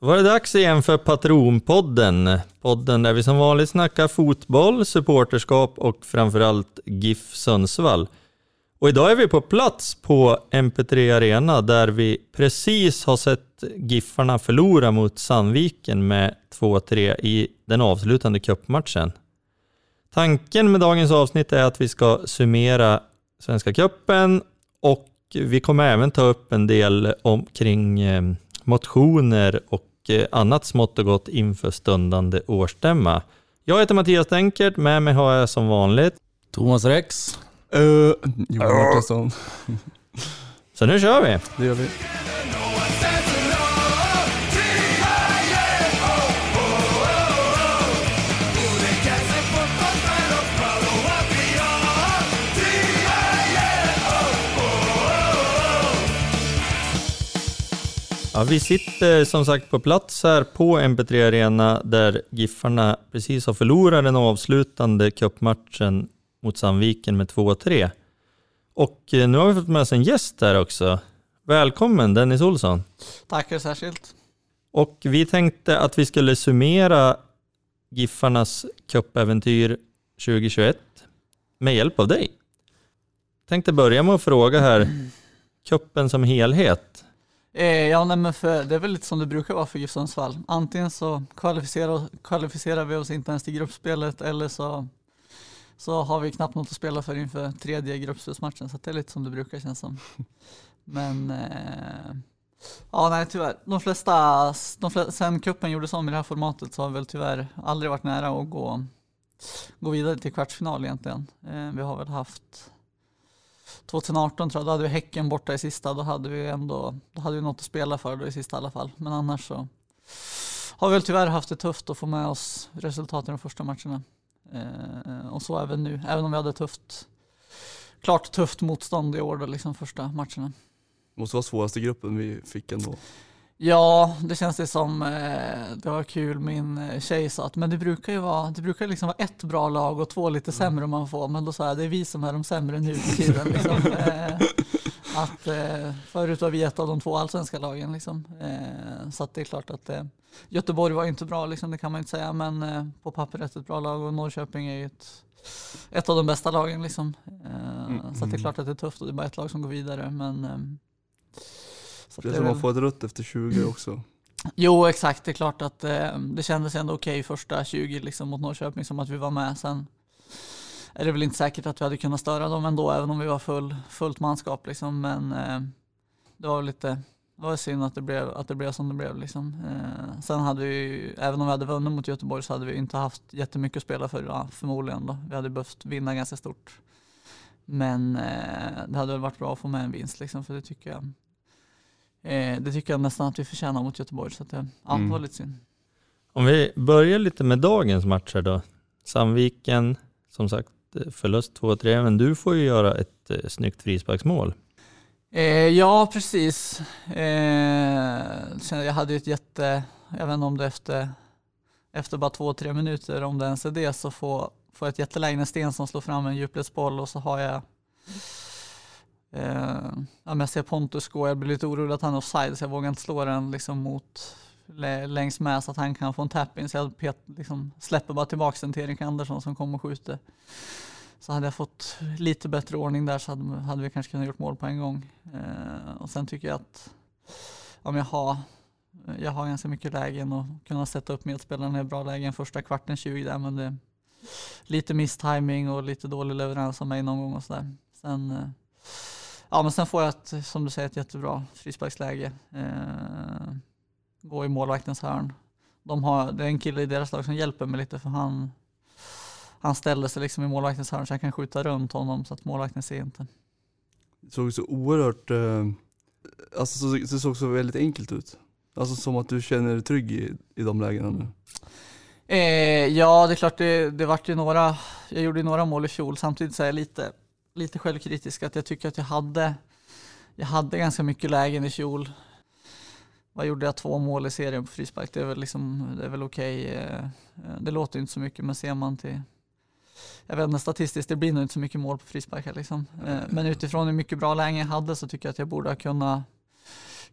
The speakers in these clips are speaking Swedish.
Då var det dags igen för Patronpodden. Podden där vi som vanligt snackar fotboll, supporterskap och framförallt GIF Sundsvall. Och idag är vi på plats på MP3 Arena där vi precis har sett Giffarna förlora mot Sandviken med 2-3 i den avslutande cupmatchen. Tanken med dagens avsnitt är att vi ska summera Svenska cupen och vi kommer även ta upp en del omkring eh, motioner och annat smått och gott inför stundande årsstämma. Jag heter Mattias Denkert, med mig har jag som vanligt Thomas Rex. Uh, Johan Mårtensson. Så nu kör vi! Det gör vi. Ja, vi sitter som sagt på plats här på MP3 Arena där Giffarna precis har förlorat den avslutande cupmatchen mot Sandviken med 2-3. Och eh, nu har vi fått med oss en gäst här också. Välkommen Dennis Olsson. Tackar särskilt. Och vi tänkte att vi skulle summera Giffarnas cupäventyr 2021 med hjälp av dig. Tänkte börja med att fråga här, cupen som helhet. Eh, ja, nej, men för, det är väl lite som det brukar vara för GIF Sundsvall. Antingen så kvalificerar, kvalificerar vi oss inte ens till gruppspelet eller så, så har vi knappt något att spela för inför tredje gruppspelsmatchen. Så det är lite som det brukar kännas som. Men eh, ja, nej tyvärr. De flesta, de flesta, sen kuppen gjordes om i det här formatet så har vi väl tyvärr aldrig varit nära att gå, gå vidare till kvartsfinal egentligen. Eh, vi har väl haft 2018 tror jag, då hade vi Häcken borta i sista, då hade vi ändå, då hade vi något att spela för då i sista i alla fall. Men annars så har vi väl tyvärr haft det tufft att få med oss resultaten i de första matcherna. Eh, och så även nu, även om vi hade tufft, klart tufft motstånd i år då, liksom första matcherna. Det Måste vara svåraste gruppen vi fick ändå. Ja, det känns det som, eh, det var kul, min eh, tjej sa att men det brukar ju vara, det brukar liksom vara ett bra lag och två lite sämre man får, men då sa jag det är vi som är de sämre nu för tiden. Liksom. Eh, att, eh, förut var vi ett av de två allsvenska lagen, liksom. eh, så att det är klart att eh, Göteborg var inte bra, liksom, det kan man inte säga, men på pappret ett bra lag och Norrköping är ju ett, ett av de bästa lagen. Liksom. Mm. Så att det är klart att det är tufft och det är bara ett lag som går vidare. Men, eh, så att Det är som man får ett rött efter 20 också. Jo, exakt. Det är klart att eh, det kändes ändå okej första 20 liksom, mot Norrköping som att vi var med. Sen är det väl inte säkert att vi hade kunnat störa dem ändå, även om vi var full, fullt manskap. Liksom. Men eh, det var lite det var synd att det blev, att det blev som det blev. Liksom. Eh, sen hade vi, även om vi hade vunnit mot Göteborg så hade vi inte haft jättemycket att spela för, ja, förmodligen. Då. Vi hade behövt vinna ganska stort. Men eh, det hade väl varit bra att få med en vinst, liksom, för det tycker jag Eh, det tycker jag nästan att vi förtjänar mot Göteborg. Så att det, ja, det Mm. var lite synd. Om vi börjar lite med dagens matcher då. Sandviken, som sagt, eh, förlust 2-3, men du får ju göra ett eh, snyggt frisparksmål. Eh, ja, precis. Eh, jag hade ju ett jätte, jag vet inte om det efter, efter bara två, tre minuter, om det ens är det, så får, får jag ett jätteläge när Stensson slår fram en djupledsboll och så har jag Eh, ja, men jag ser Pontus gå, jag blir lite orolig att han är offside så jag vågar inte slå den liksom mot längs med så att han kan få en tap-in så jag pet, liksom, släpper bara tillbaka den till Erik Andersson som kommer och skjuter. Så hade jag fått lite bättre ordning där så hade, hade vi kanske kunnat gjort mål på en gång. Eh, och sen tycker jag att om jag har jag har ganska mycket lägen och kunna sätta upp medspelarna i bra lägen första kvarten 20 där men det är lite misstiming och lite dålig leverans av mig någon gång och sådär. Sen, eh, ja, men sen får jag ett, som du säger ett jättebra frisparksläge. Eh, gå i målvaktens hörn. De har, det är en kille i deras lag som hjälper mig lite för han, han ställer sig liksom i målvaktens hörn så jag kan skjuta runt honom så att målvakten ser inte. Det såg så oerhört, eh, alltså så, det såg så väldigt enkelt ut. Alltså som att du känner dig trygg i, i de lägena nu. Eh, ja, det är klart, det, det vart ju några, jag gjorde ju några mål i fjol, samtidigt så är jag lite, lite självkritisk att jag tycker att jag hade, jag hade ganska mycket lägen i fjol. Vad gjorde jag? Två mål i serien på frispark, det är väl, liksom, det är väl okej. Okay. Det låter inte så mycket, men ser man till jag vet inte, statistiskt, det blir nog inte så mycket mål på frisparkar liksom. Eh, men utifrån hur mycket bra lägen jag hade så tycker jag att jag borde ha kunnat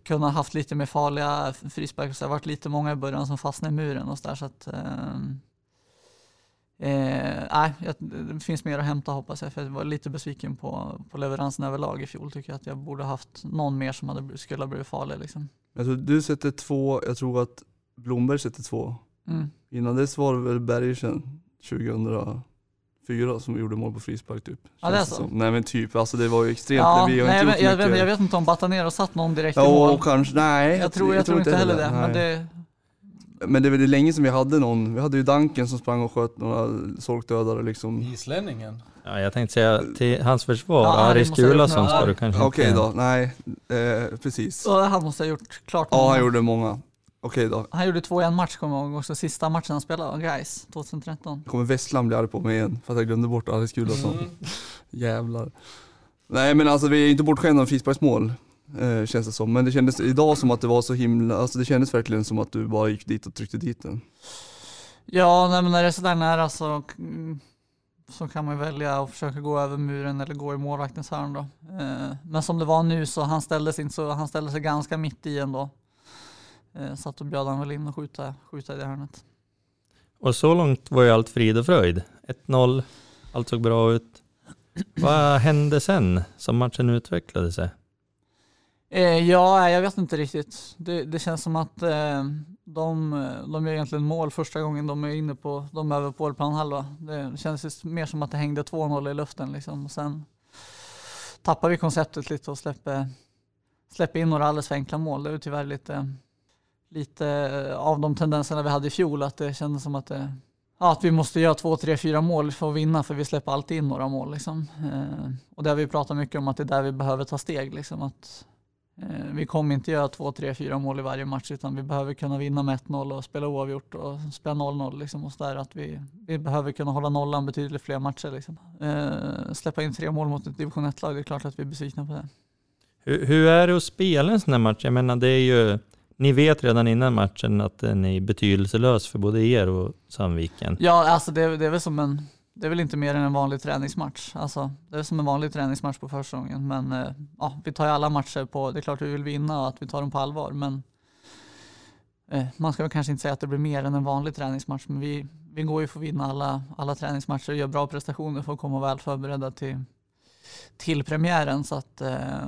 kunna haft lite mer farliga frisparkar. Det har varit lite många i början som fastnade i muren och så där. Så att, eh, eh, det finns mer att hämta hoppas jag. För jag var lite besviken på, på leveransen överlag i fjol. Tycker jag att jag borde haft någon mer som hade, skulle ha blivit farlig. Liksom. Jag tror du sätter två, jag tror att Blomberg sätter två. Mm. Innan dess var det väl Bergersen 2004 som gjorde mål på frispark typ. Ja, det är så. Nej men typ, alltså det var ju extremt. Ja, vi har nej, inte men, jag, mycket. vet, jag vet inte om Bataner satt någon direkt i Ja, mål. och kanske, nej. Jag tror, jag, tror inte heller det. Men Nej. det Men det är väl länge sedan vi hade någon, vi hade ju Danken som sprang och sköt några solkdödare liksom. Islänningen. Ja, jag tänkte säga till hans försvar, Ja, Aris Gulason ska du kanske Okej inte... då, nej, eh, precis. så han måste ha gjort klart Ja, många. han gjorde många. Okej då. Han gjorde två i en match kommer jag ihåg också. Sista matchen han spelade, guys 2013. kommer Westland bli arg på mig igen för att jag glömde bort Alice Gulason. Mm. Jävlar. Nej men alltså vi är inte bortskämda med frisparksmål. Eh, känns det som. Men det kändes idag som att det var så himla, alltså det kändes verkligen som att du bara gick dit och tryckte dit den. Ja, nej, men när det är sådär nära så, mm, så kan man välja att försöka gå över muren eller gå i målvaktens hörn då. Eh, Men som det var nu så han ställde sig, inte så, han ställde sig ganska mitt i ändå. Eh, Så att då bjöd han väl in och skjuta, skjuta i det hörnet. Och så långt var ju allt frid och fröjd. 1-0, allt såg bra ut. Vad hände sen som matchen utvecklade sig? Eh, ja, jag vet inte riktigt. Det, det känns som att eh, de, de gör egentligen mål första gången de är inne på, de är över på planhalva. Det känns mer som att det hängde 2-0 i luften liksom. Och sen tappar vi konceptet lite och släpper, släpper in några alldeles för enkla mål. Det är tyvärr lite, lite eh, av de tendenserna vi hade i fjol, att det kändes som att det Ja, att vi måste göra två, tre, fyra mål för att vinna för vi släpper alltid in några mål. Liksom. Eh, och det har vi pratat mycket om att det är där vi behöver ta steg. Liksom, att vi kommer inte göra två, tre, fyra mål i varje match utan vi behöver kunna vinna med 1-0 och spela oavgjort och spela 0-0. Liksom, och där, att vi, vi behöver kunna hålla nollan betydligt fler matcher. Liksom. Eh, släppa in tre mål mot ett division 1-lag, det är klart att vi är besvikna på det. Hur, hur är det att spela en sån här match? Jag menar, det är ju... Ni vet redan innan matchen att den är betydelselös för både er och Sandviken. Ja, alltså det, det är väl som en det är väl inte mer än en vanlig träningsmatch. Alltså, det är som en vanlig träningsmatch på försäsongen. Men eh, ja, vi tar ju alla matcher på, det är klart vi vill vinna och att vi tar dem på allvar. Men eh, man ska väl kanske inte säga att det blir mer än en vanlig träningsmatch. Men vi, vi går ju för att vinna alla, alla träningsmatcher och gör bra prestationer för att komma väl förberedda till, till premiären. Så att, eh,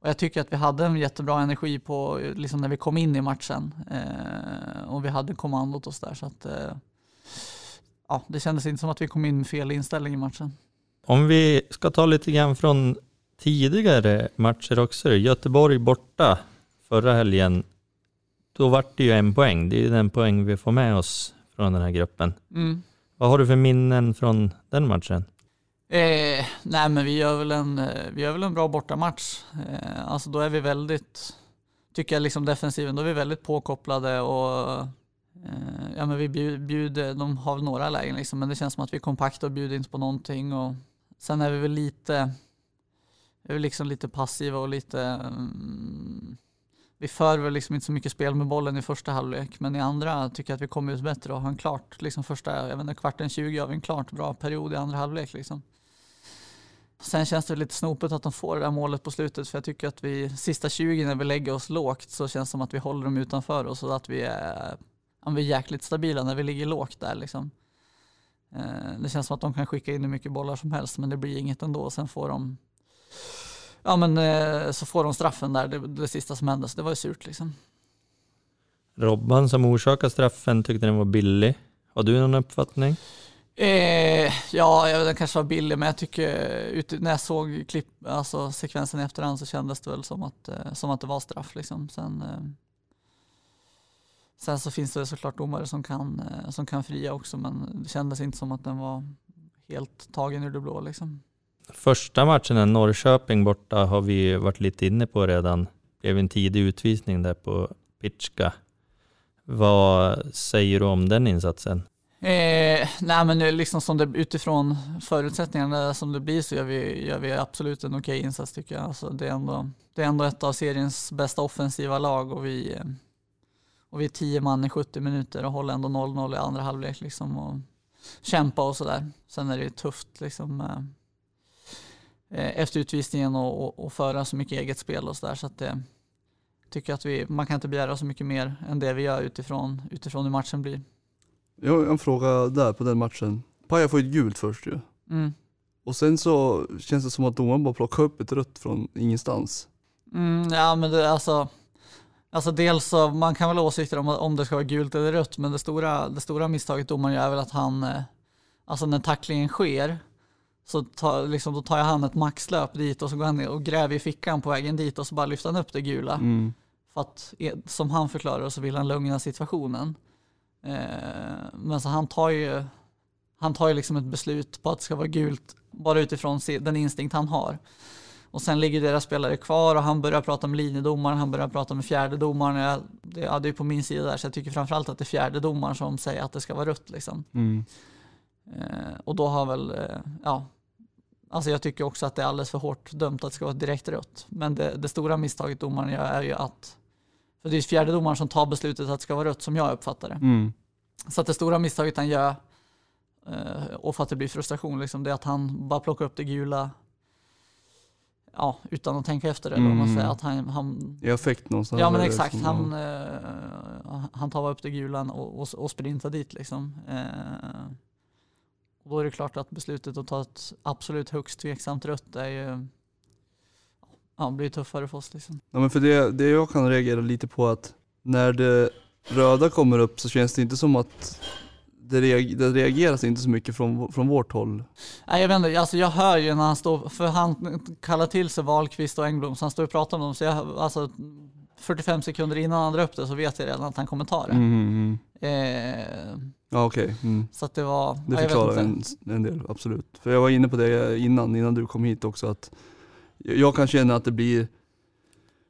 och jag tycker att vi hade en jättebra energi på, liksom när vi kom in i matchen. Eh, och vi hade kommandot oss där. Så att, eh, ja, det kändes inte som att vi kom in med fel inställning i matchen. Om vi ska ta lite grann från tidigare matcher också. Göteborg borta förra helgen. Då vart det ju en poäng. Det är ju den poäng vi får med oss från den här gruppen. Mm. Vad har du för minnen från den matchen? Eh, nej men vi gör väl en, eh, vi gör väl en bra bortamatch. Eh, alltså då är vi väldigt, tycker jag liksom defensiven, då är vi väldigt påkopplade och Eh, ja men vi bjuder, bjuder, de har väl några lägen liksom, men det känns som att vi är kompakta och bjuder inte på någonting och sen är vi väl lite, är vi liksom lite passiva och lite Um, vi för väl liksom inte så mycket spel med bollen i första halvlek, men i andra tycker jag att vi kommer ut bättre och har en klart, liksom första, jag vet inte, kvarten 20 har vi en klart bra period i andra halvlek liksom. Sen känns det lite snopet att de får det där målet på slutet, för jag tycker att vi, sista 20 när vi lägger oss lågt så känns det som att vi håller dem utanför oss och att vi är, ja, vi är jäkligt stabila när vi ligger lågt där liksom. Eh, Det känns som att de kan skicka in hur mycket bollar som helst, men det blir inget ändå. Sen får de Ja men eh, så får de straffen där, det, det sista som hände, så det var ju surt liksom. Robban som orsakade straffen tyckte den var billig. Har du någon uppfattning? Eh, ja, den kanske var billig, men jag tycker när jag såg klipp, alltså sekvensen i efterhand så kändes det väl som att, eh, som att det var straff liksom. Sen, eh, sen så finns det såklart domare som kan, eh, som kan fria också, men det kändes inte som att den var helt tagen ur det blå liksom. Första matchen, Norrköping borta, har vi varit lite inne på redan. Det blev en tidig utvisning där på Pitska. Vad säger du om den insatsen? Eh, nej men liksom som det, utifrån förutsättningarna som det blir så gör vi, gör vi absolut en okej insats tycker jag. Alltså det, är ändå, det är ändå ett av seriens bästa offensiva lag och vi, eh, och vi är tio man i 70 minuter och håller ändå 0-0 i andra halvlek liksom och kämpa och sådär. Sen är det tufft liksom eh, eh, efter utvisningen och, och, och föra så mycket eget spel och sådär så att det tycker att vi, man kan inte begära så mycket mer än det vi gör utifrån, utifrån hur matchen blir. Jag har en fråga där på den matchen. Paja får ett gult först ju. Mm. Och sen så känns det som att domaren bara plockar upp ett rött från ingenstans. Mm, ja men det, alltså, alltså dels så, man kan väl ha åsikter om om det ska vara gult eller rött, men det stora, det stora misstaget domaren gör är väl att han, eh, alltså när tacklingen sker, så tar, liksom, då tar han ett maxlöp dit och så går han och gräver i fickan på vägen dit och så bara lyfter han upp det gula. Mm. För att, eh, som han förklarar så vill han lugna situationen. Eh, men så han tar ju, han tar ju liksom ett beslut på att det ska vara gult bara utifrån den instinkt han har. Och sen ligger deras spelare kvar och han börjar prata med linjedomaren, han börjar prata med fjärde domaren. Jag, det, ja, det är på min sida där så jag tycker framförallt att det är fjärde domaren som säger att det ska vara rött liksom. Mm. Eh, och då har väl, eh, ja, alltså jag tycker också att det är alldeles för hårt dömt att det ska vara direkt rött. Men det, det stora misstaget domaren gör är ju att, för det är fjärde domaren som tar beslutet att det ska vara rött som jag uppfattar det. Mm. Så att det stora misstaget han gör, eh, och för att det blir frustration, liksom, det är att han bara plockar upp det gula ja, utan att tänka efter det. vad Man Mm. säger att han, han, I affekt någonstans. ja men exakt, som- han, eh, han tar upp det gula och, och, och sprintar dit liksom. Eh, och då är det klart att beslutet att ta ett absolut högst tveksamt rött är ju, ja, blir tuffare för oss liksom. Ja men för det, det jag kan reagera lite på att när det röda kommer upp så känns det inte som att det, reag, det reageras inte så mycket från, från vårt håll. Nej, jag vet inte, alltså jag hör ju när han står, för han kallar till sig Wahlqvist och Engblom, så han står och pratar med dem, så jag, alltså 45 sekunder innan han drar upp det så vet jag redan att han kommer ta det. Mm, mm, Eh, Ja okej, mm. så att det var, det förklarar en, en del, absolut. För jag var inne på det innan, innan du kom hit också att jag kan känna att det blir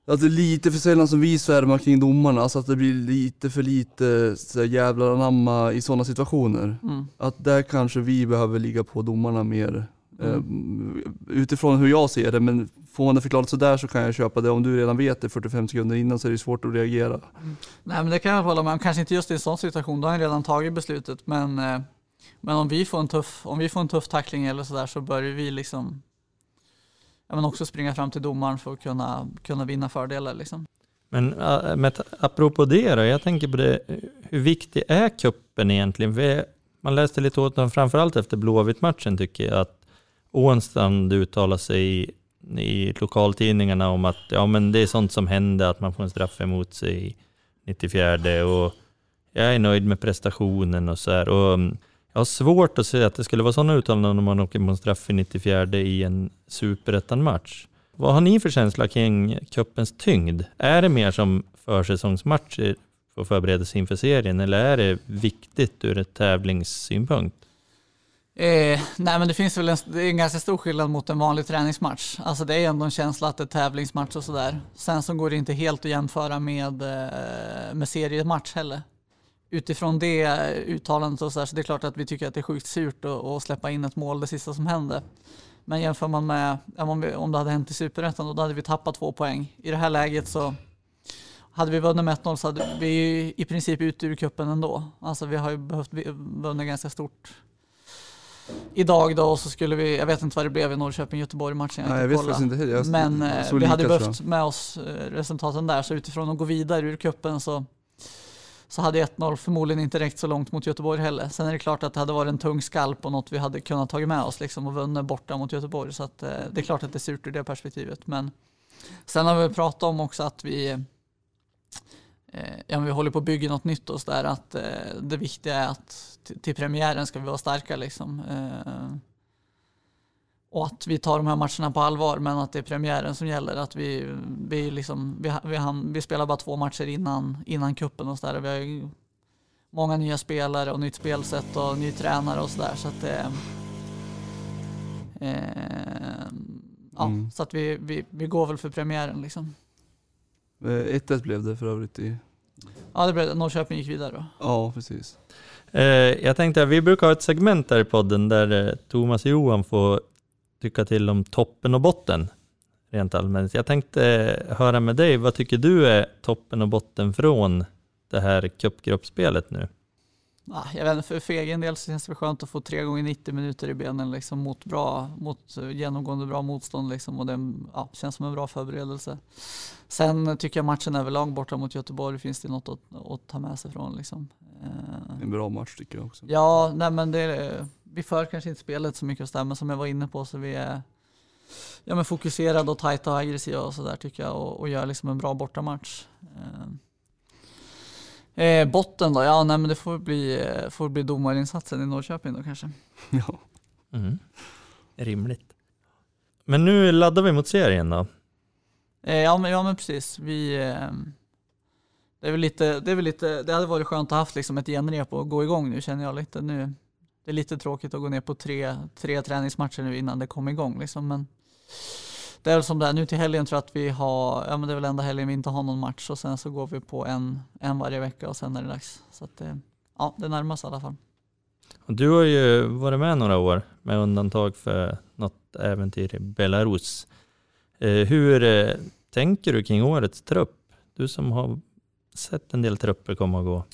att det är lite för sällan som vi svärmar kring domarna, alltså att det blir lite för lite så jävlar anamma i sådana situationer. Mm. Att där kanske vi behöver ligga på domarna mer. Mm. Eh, utifrån hur jag ser det, men får man det förklarat sådär så kan jag köpa det. Om du redan vet det 45 sekunder innan så är det svårt att reagera. Nej men det kan jag hålla med om, kanske inte just i en sån situation, då har han redan tagit beslutet, men, eh, men om vi får en tuff, om vi får en tuff tackling eller sådär så bör vi liksom men också springa fram till domaren för att kunna, kunna vinna fördelar liksom. Men med, apropå det då, jag tänker på det, hur viktig är kuppen egentligen? Vi, man läste lite åt den, framförallt efter Blåvitt-matchen tycker jag, att Ånstrand uttalar sig i, i lokaltidningarna om att ja, men det är sånt som händer, att man får en straff emot sig i 94 och jag är nöjd med prestationen och så här. Och mm, jag har svårt att se att det skulle vara sådana uttalanden om man åker på en straff i 94 i en superettan-match. Vad har ni för känsla kring cupens tyngd? Är det mer som försäsongsmatcher för att förbereda sig inför serien eller är det viktigt ur ett tävlingssynpunkt? Eh, nej men det finns väl en, det är en ganska stor skillnad mot en vanlig träningsmatch. Alltså det är ändå en känsla att det är tävlingsmatch och sådär. Sen så går det inte helt att jämföra med, eh, med seriematch heller. Utifrån det uttalandet och sådär så det är klart att vi tycker att det är sjukt surt att, att släppa in ett mål det sista som hände. Men jämför man med om, det hade hänt i superettan då hade vi tappat två poäng. I det här läget så hade vi vunnit med 1-0 så hade vi ju i princip ut ur cupen ändå. Alltså vi har ju behövt vunnit ganska stort idag då och så skulle vi, jag vet inte vad det blev i Norrköping-Göteborg-matchen. Nej, jag vet faktiskt inte. Jag- Men eh, så vi hade behövt med oss eh, resultaten där, så utifrån att gå vidare ur kuppen så, så hade 1-0 förmodligen inte räckt så långt mot Göteborg heller. Sen är det klart att det hade varit en tung skalp och något vi hade kunnat tagit med oss liksom, och vunnit borta mot Göteborg. Så att, eh, det är klart att det är surt ur det perspektivet. Men sen har vi pratat om också att vi eh, ja, men vi håller på att bygga något nytt och så där, att eh, det viktiga är att till, till premiären ska vi vara starka liksom. Eh, och att vi tar de här matcherna på allvar, men att det är premiären som gäller. Att vi, vi, liksom, vi, vi, han, vi spelar bara två matcher innan, innan kuppen och så där. Vi har ju många nya spelare och nytt spelsätt och ny tränare och sådär. Så att det... Eh, ja, Mm. så att vi, vi, vi går väl för premiären liksom. Eh, 1-1 blev det för övrigt i... Ja, det blev Norrköping gick vidare då. Ja, precis. Eh, jag tänkte att vi brukar ha ett segment där i podden där eh, Thomas och Johan får tycka till om toppen och botten rent allmänt. Jag tänkte eh, höra med dig, vad tycker du är toppen och botten från det här cupgruppspelet nu? ah, jag vet inte, för, för egen del så känns det skönt att få tre gånger 90 minuter i benen liksom, mot, bra, mot genomgående bra motstånd. Liksom, och det ja, känns som en bra förberedelse. Sen tycker jag matchen överlag borta mot Göteborg finns det något att, att ta med sig från. Liksom. Eh, en bra match tycker jag också. Ja, nej, men det, vi för kanske inte spelet så mycket och men som jag var inne på så vi är ja, men fokuserade och tajta och aggressiva och sådär tycker jag och, och gör liksom en bra bortamatch. Eh, Eh, botten då? Ja, nej, men det får bli, får bli domarinsatsen i Norrköping då kanske. Ja. Mm. Rimligt. Men nu laddar vi mot serien då? Eh, ja, men, ja, men precis. Vi, eh, det, är väl lite, det, är väl lite, det hade varit skönt att haft liksom ett genrep och gå igång nu känner jag lite. Nu, det är lite tråkigt att gå ner på tre, tre träningsmatcher nu innan det kom igång. Liksom, men det är väl som det är nu till helgen tror jag att vi har, ja men det är väl enda helgen vi inte har någon match och sen så går vi på en, en varje vecka och sen är det dags. Så att det, ja, det närmar sig i alla fall. Du har ju varit med några år med undantag för något äventyr i Belarus. Eh, hur eh, tänker du kring årets trupp? Du som har sett en del trupper komma och gå.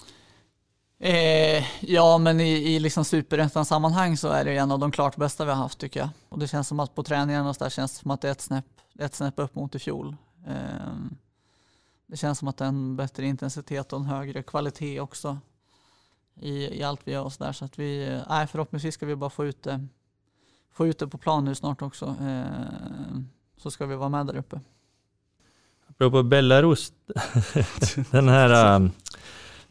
Eh, ja, men i, i liksom superettan-sammanhang så är det en av de klart bästa vi har haft tycker jag. Och det känns som att på träningarna och så där känns det som att det är ett snäpp, ett snäpp upp mot i fjol. Eh, det känns som att det är en bättre intensitet och en högre kvalitet också i, i allt vi gör och så där. Så att vi, eh, förhoppningsvis ska vi bara få ut det, få ut det på plan nu snart också. Eh, så ska vi vara med där uppe. Apropå Belarus, den här um,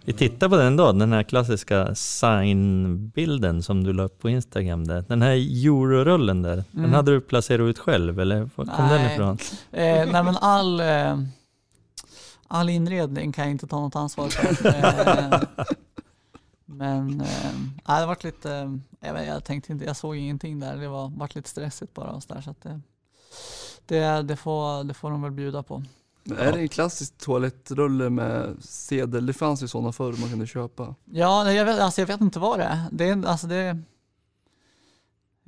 vi tittar på den då, den här klassiska signbilden som du la upp på Instagram där. Den här eurorullen där, mm. den hade du placerat ut själv eller var kom nej. den ifrån? Eh, nej men all, eh, all inredning kan jag inte ta något ansvar för. eh, men eh, det varit lite, jag, jag tänkte inte, jag såg ingenting där, det var varit lite stressigt bara och så där, så att det, det, det, får, det får de väl bjuda på. Men är det en klassisk toalettrulle med sedel? Det fanns ju sådana förr man kunde köpa. Ja, jag vet, alltså jag vet inte vad det är. Det är, alltså det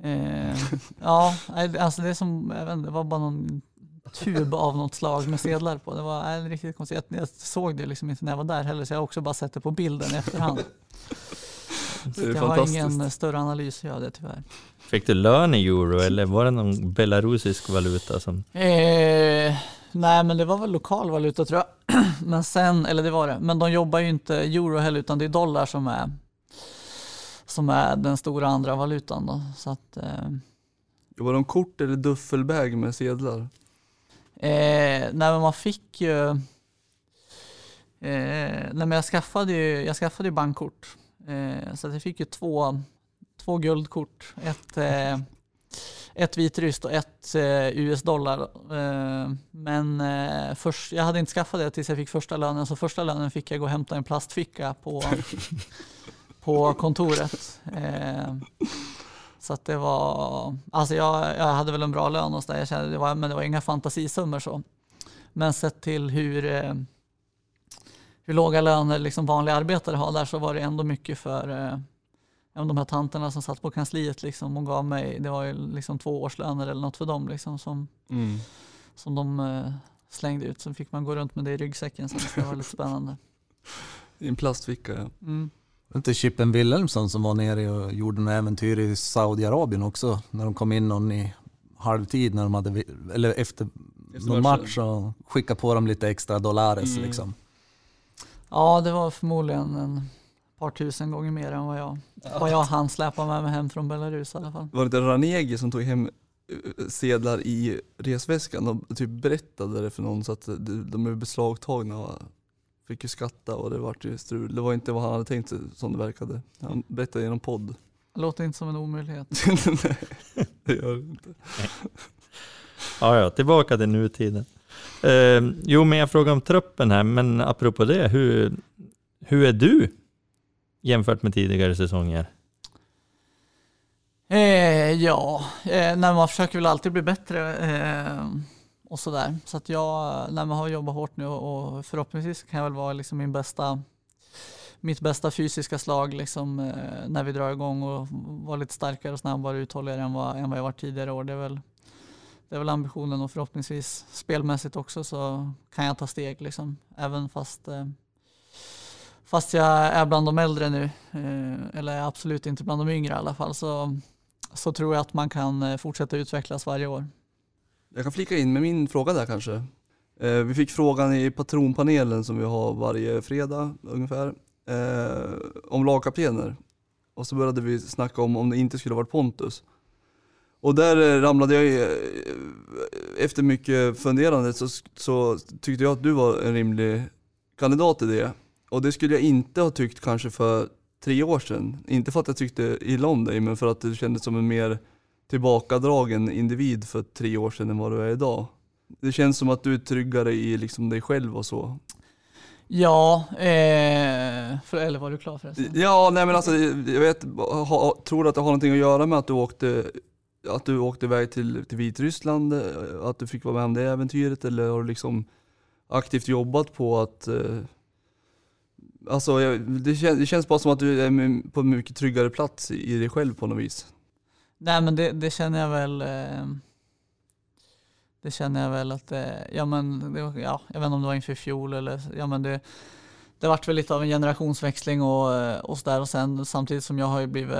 eh, ja, alltså det är som, jag vet inte, det var bara någon tub av något slag med sedlar på. Det var äh, riktigt konstigt. Jag såg det liksom inte när jag var där heller, så jag har också bara sett det på bilden i efterhand. Det är jag har ingen större analys av det tyvärr. Fick du lön i euro eller var det någon belarusisk valuta? Som... Eh, Nej, men det var väl lokal valuta tror jag. Men sen, eller det var det, men de jobbar ju inte euro heller utan det är dollar som är som är den stora andra valutan då. Så att, eh, var de kort eller duffelbag med sedlar? Eh, nej men man fick ju eh, nej men jag skaffade ju, jag skaffade ju bankkort. Eh, så jag fick ju två, två guldkort. Ett eh, ett vitryskt och ett eh, US-dollar. Eh, men eh, först, jag hade inte skaffat det tills jag fick första lönen, så första lönen fick jag gå och hämta en plastficka på, på kontoret. Eh, så att det var, alltså jag, jag hade väl en bra lön och så där, jag kände det var, men det var inga fantasisummor så. Men sett till hur, eh, hur låga löner liksom vanliga arbetare har där så var det ändå mycket för eh, de här tanterna som satt på kansliet liksom och gav mig, det var ju liksom två årslöner eller något för dem liksom som, mm. som de uh, slängde ut. Så fick man gå runt med det i ryggsäcken så det var lite spännande. I en plastficka ja. Mm. Var inte Chippen Wilhelmsson som var nere och gjorde något äventyr i Saudiarabien också? När de kom in någon i halvtid när de hade, eller efter, efter någon match och skickade på dem lite extra dollares mm. liksom. Ja, det var förmodligen en par tusen gånger mer än vad jag, ja. vad jag hann släpa med mig hem från Belarus i alla fall. Var det inte Ranegi som tog hem eh, sedlar i resväskan och typ berättade det för någon så att de är beslagtagna och fick ju skatta och det vart ju strul. Det var inte vad han hade tänkt sig som det verkade. Han berättade genom podd. Det låter inte som en omöjlighet. Nej, det gör det inte. ja, ja, tillbaka till nutiden. Eh, jo, men jag frågar om truppen här, men apropå det, hur, hur är du jämfört med tidigare säsonger? Eh, ja, eh, nej, man försöker väl alltid bli bättre eh, och sådär. Så att jag, när man har jobbat hårt nu och förhoppningsvis kan jag väl vara liksom min bästa, mitt bästa fysiska slag liksom, eh, när vi drar igång och vara lite starkare och snabbare och uthålligare än vad, än vad jag varit tidigare år. Det är väl, det är väl ambitionen och förhoppningsvis spelmässigt också så kan jag ta steg liksom, även fast eh, fast jag är bland de äldre nu, eh, eller är absolut inte bland de yngre i alla fall, så, så tror jag att man kan eh, fortsätta utvecklas varje år. Jag kan flika in med min fråga där kanske. Eh, vi fick frågan i patronpanelen som vi har varje fredag ungefär, om lagkaptener. Och så började vi snacka om om det inte skulle varit Pontus. Och där ramlade jag, efter mycket funderande så, så tyckte jag att du var en rimlig kandidat i det. Och det skulle jag inte ha tyckt kanske för tre år sedan. Inte för att jag tyckte illa om dig, men för att du kändes som en mer tillbakadragen individ för tre år sedan än vad du är idag. Det känns som att du är tryggare i liksom dig själv och så. Ja, eh, för, eller var du klar förresten? Ja, nej men alltså jag vet, ha, tror du att det har någonting att göra med att du åkte, att du åkte iväg till, till Vitryssland, eh, att du fick vara med om det äventyret eller har du liksom aktivt jobbat på att eh, Alltså det, kän, det känns bara som att du är på en mycket tryggare plats i dig själv på något vis. Nej men det, det känner jag väl eh, Det känner jag väl att det, ja men det, ja, jag vet inte om det var inför fjol eller ja men det Det vart väl lite av en generationsväxling och, och sådär och sen samtidigt som jag har ju blivit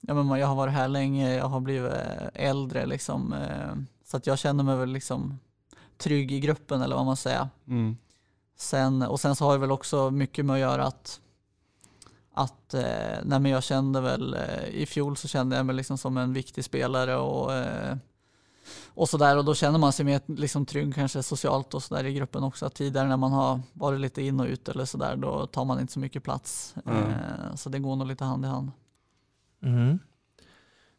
Ja men jag har varit här länge, jag har blivit äldre liksom eh, Så att jag känner mig väl liksom Trygg i gruppen eller vad man säger. Mm. Sen, och sen så har det väl också mycket med att göra att att eh, nej men jag kände väl eh, i fjol så kände jag mig liksom som en viktig spelare och, eh, och sådär och då känner man sig mer liksom trygg kanske socialt och sådär i gruppen också. Att tidigare när man har varit lite in och ut eller sådär då tar man inte så mycket plats. Mm. Eh, så det går nog lite hand i hand. Mm.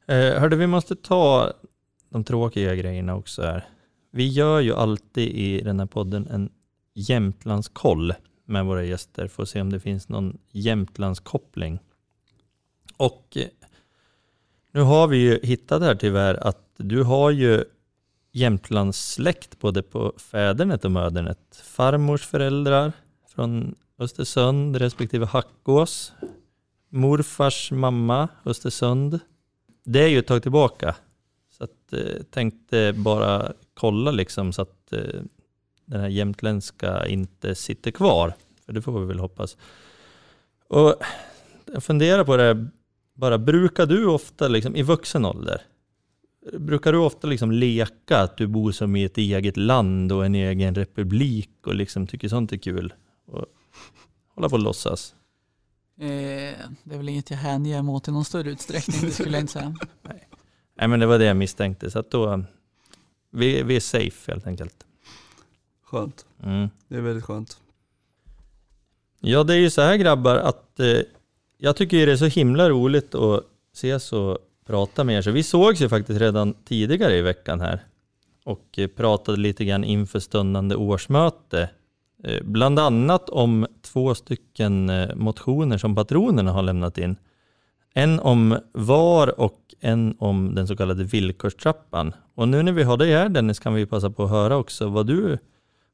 Eh, hörde, vi måste ta de tråkiga grejerna också här. Vi gör ju alltid i den här podden en Jämtlandskoll med våra gäster för att se om det finns någon Jämtlandskoppling. Och eh, nu har vi ju hittat här tyvärr att du har ju Jämtlandssläkt både på fädernet och mödernet. Farmors föräldrar från Östersund respektive Hackås. Morfars mamma Östersund. Det är ju ett tag tillbaka. Så att, eh, tänkte bara kolla liksom så att eh, den här jämtländska inte sitter kvar. För det får vi väl hoppas. Och jag funderar på det, bara brukar du ofta liksom, i vuxen ålder, brukar du ofta liksom leka att du bor som i ett eget land och en egen republik och liksom tycker sånt är kul? Och hålla på och låtsas? Eh, det är väl inget jag hänger mig åt i någon större utsträckning, det skulle jag inte säga. Nej. Nej, men det var det jag misstänkte, så att då, vi, vi är safe helt enkelt. Skönt. Mm. Det är väldigt skönt. Ja, det är ju så här grabbar att eh, jag tycker det är så himla roligt att ses och prata med er. Så vi sågs ju faktiskt redan tidigare i veckan här och eh, pratade lite grann inför stundande årsmöte. Eh, bland annat om två stycken eh, motioner som patronerna har lämnat in. En om VAR och en om den så kallade villkorstrappan. Och nu när vi har dig här Dennis kan vi passa på att höra också vad du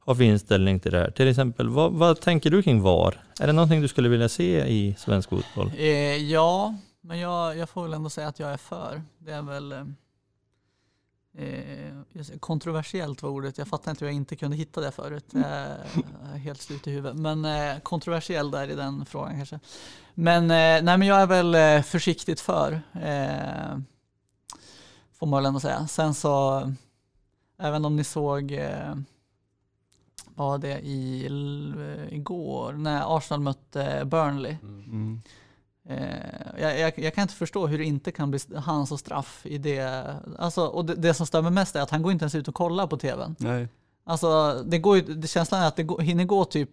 har för inställning till det här? Till exempel, vad, vad, tänker du kring VAR? Är det någonting du skulle vilja se i svensk fotboll? Eh, ja, men jag, jag, får väl ändå säga att jag är för. Det är väl eh, eh kontroversiellt var ordet. Jag fattar inte hur jag inte kunde hitta det förut. Jag är helt slut i huvudet. Men eh, kontroversiell där i den frågan kanske. Men, eh, nej, men jag är väl eh, försiktigt för. Eh, får man väl ändå säga. Sen så, även om ni såg var det i, igår när Arsenal mötte Burnley. Mm. Eh, jag, jag, jag, kan inte förstå hur det inte kan bli hans och straff i det. Alltså, och det, det som stämmer mest är att han går inte ens ut och kollar på tvn. Nej. Alltså, det, går, det känslan är att det går, hinner gå typ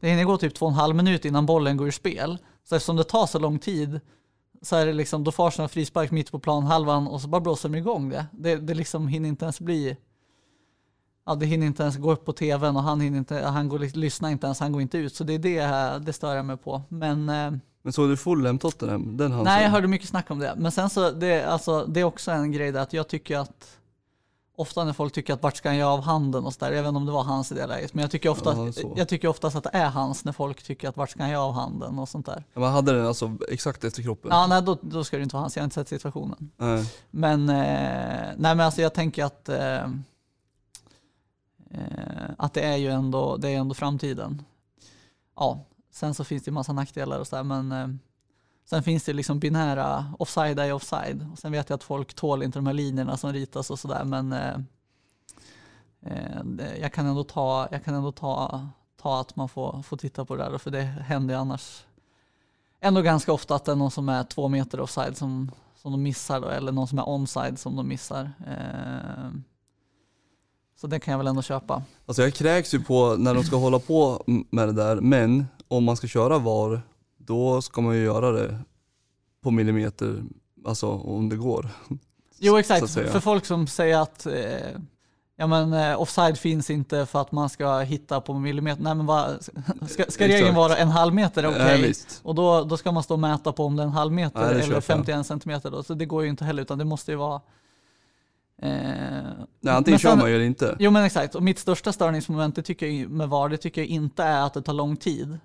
det hinner gå typ två och en halv minut innan bollen går ur spel. Så eftersom det tar så lång tid så är det liksom, då får Arsenal frispark mitt på planhalvan och så bara blåser de igång det. Det, det liksom hinner inte ens bli ja, det hinner inte ens gå upp på tvn och han, hinner inte, han går, lyssnar inte ens, han går inte ut. Så det är det, det stör jag mig på. Men, eh, men såg du Fulham Tottenham? Den nej, sen. jag hörde mycket snack om det. Men sen så, det, alltså, det är också en grej där att jag tycker att Ofta när folk tycker att vart ska han göra av handen och sådär, jag vet inte om det var hans i det läget, men jag tycker, ofta, ja, jag tycker oftast att det är hans när folk tycker att vart ska han göra av handen och sånt där. Ja, man hade den alltså exakt efter kroppen? Ja, nej då, då ska det inte vara hans, jag har inte sett situationen. Nej. Men, eh, nej men alltså jag tänker att Eh, Eh, att det är ju ändå, det är ändå framtiden. Ja, sen så finns det ju massa nackdelar och sådär men eh, sen finns det liksom binära offside är offside. Och sen vet jag att folk tål inte de här linjerna som ritas och sådär men eh, eh, jag kan ändå ta, jag kan ändå ta, ta att man får, får titta på det där för det händer ju annars ändå ganska ofta att det är någon som är två meter offside som, som de missar då, eller någon som är onside som de missar. Eh, så det kan jag väl ändå köpa. Alltså jag kräks ju på när de ska hålla på med det där, men om man ska köra VAR, då ska man ju göra det på millimeter, alltså om det går. Jo exakt, för folk som säger att eh, ja, men, eh, offside finns inte för att man ska hitta på millimeter. Nej men vad, ska, ska regeln vara en halv meter? Okej. Okay. och då, då ska man stå och mäta på om det är en halv meter Nej, eller 51 centimeter. Då. Så det går ju inte heller utan det måste ju vara Nej, antingen kör man ju eller inte. Jo men exakt, och mitt största störningsmoment det tycker jag, med VAR, det tycker jag inte är att det tar lång tid.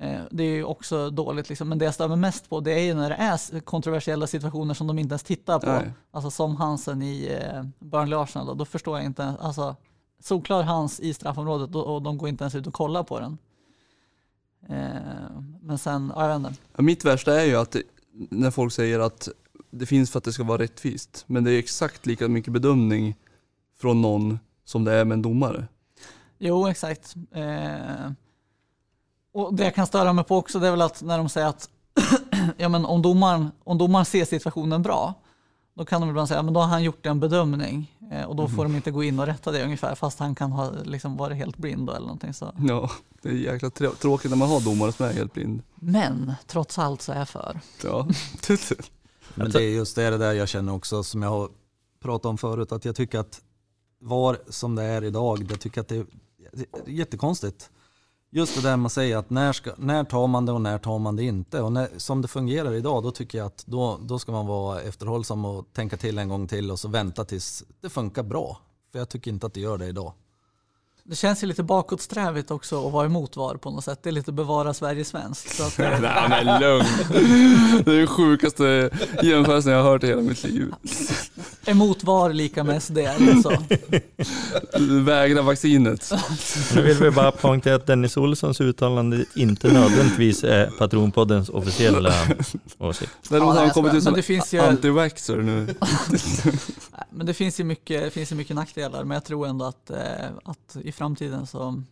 Eh, det är ju också dåligt, liksom. men det jag mig mest på det är ju när det är kontroversiella situationer som de inte ens tittar på. Nej. Alltså som Hansen i eh, Burnley Arsenal, då, då förstår jag inte. Alltså, solklar Hans i straffområdet och, de går inte ens ut och kollar på den. Eh, men sen, ja, jag vet inte. Mitt värsta är ju att när folk säger att det finns för att det ska vara rättvist. Men det är exakt lika mycket bedömning från någon som det är med en domare. Jo, exakt. Eh, och det jag kan störa mig på också det är väl att när de säger att ja, men om, domaren, om domaren ser situationen bra, då kan de ibland säga att då har han gjort en bedömning eh, och då får mm. de inte gå in och rätta det ungefär fast han kan ha liksom varit helt blind eller någonting så. Ja, det är jäkla tråkigt när man har domare som är helt blind. Men trots allt så är jag för. Ja. Men det är just det, där jag känner också som jag har pratat om förut att jag tycker att VAR som det är idag, jag tycker att det är jättekonstigt. Just det där man säger att när, ska, när tar man det och när tar man det inte. Och när, som det fungerar idag då tycker jag att då, då ska man vara efterhållsam och tänka till en gång till och så vänta tills det funkar bra. För jag tycker inte att det gör det idag. Det känns ju lite bakåtsträvigt också att vara emot VAR på något sätt. Det är lite bevara Sverige svenskt. Så att, Nej men lugn. Det är den sjukaste jämförelsen jag har hört i hela mitt liv. Emot VAR lika med SD alltså. Vägra vaccinet. Nu vill vi bara poängtera att Dennis Olssons uttalande inte nödvändigtvis är Patronpoddens officiella åsikt. Däremot har han kommit ut som anti-vaxxer nu. men det finns ju mycket, finns ju mycket nackdelar, men jag tror ändå att, eh, att i framtiden så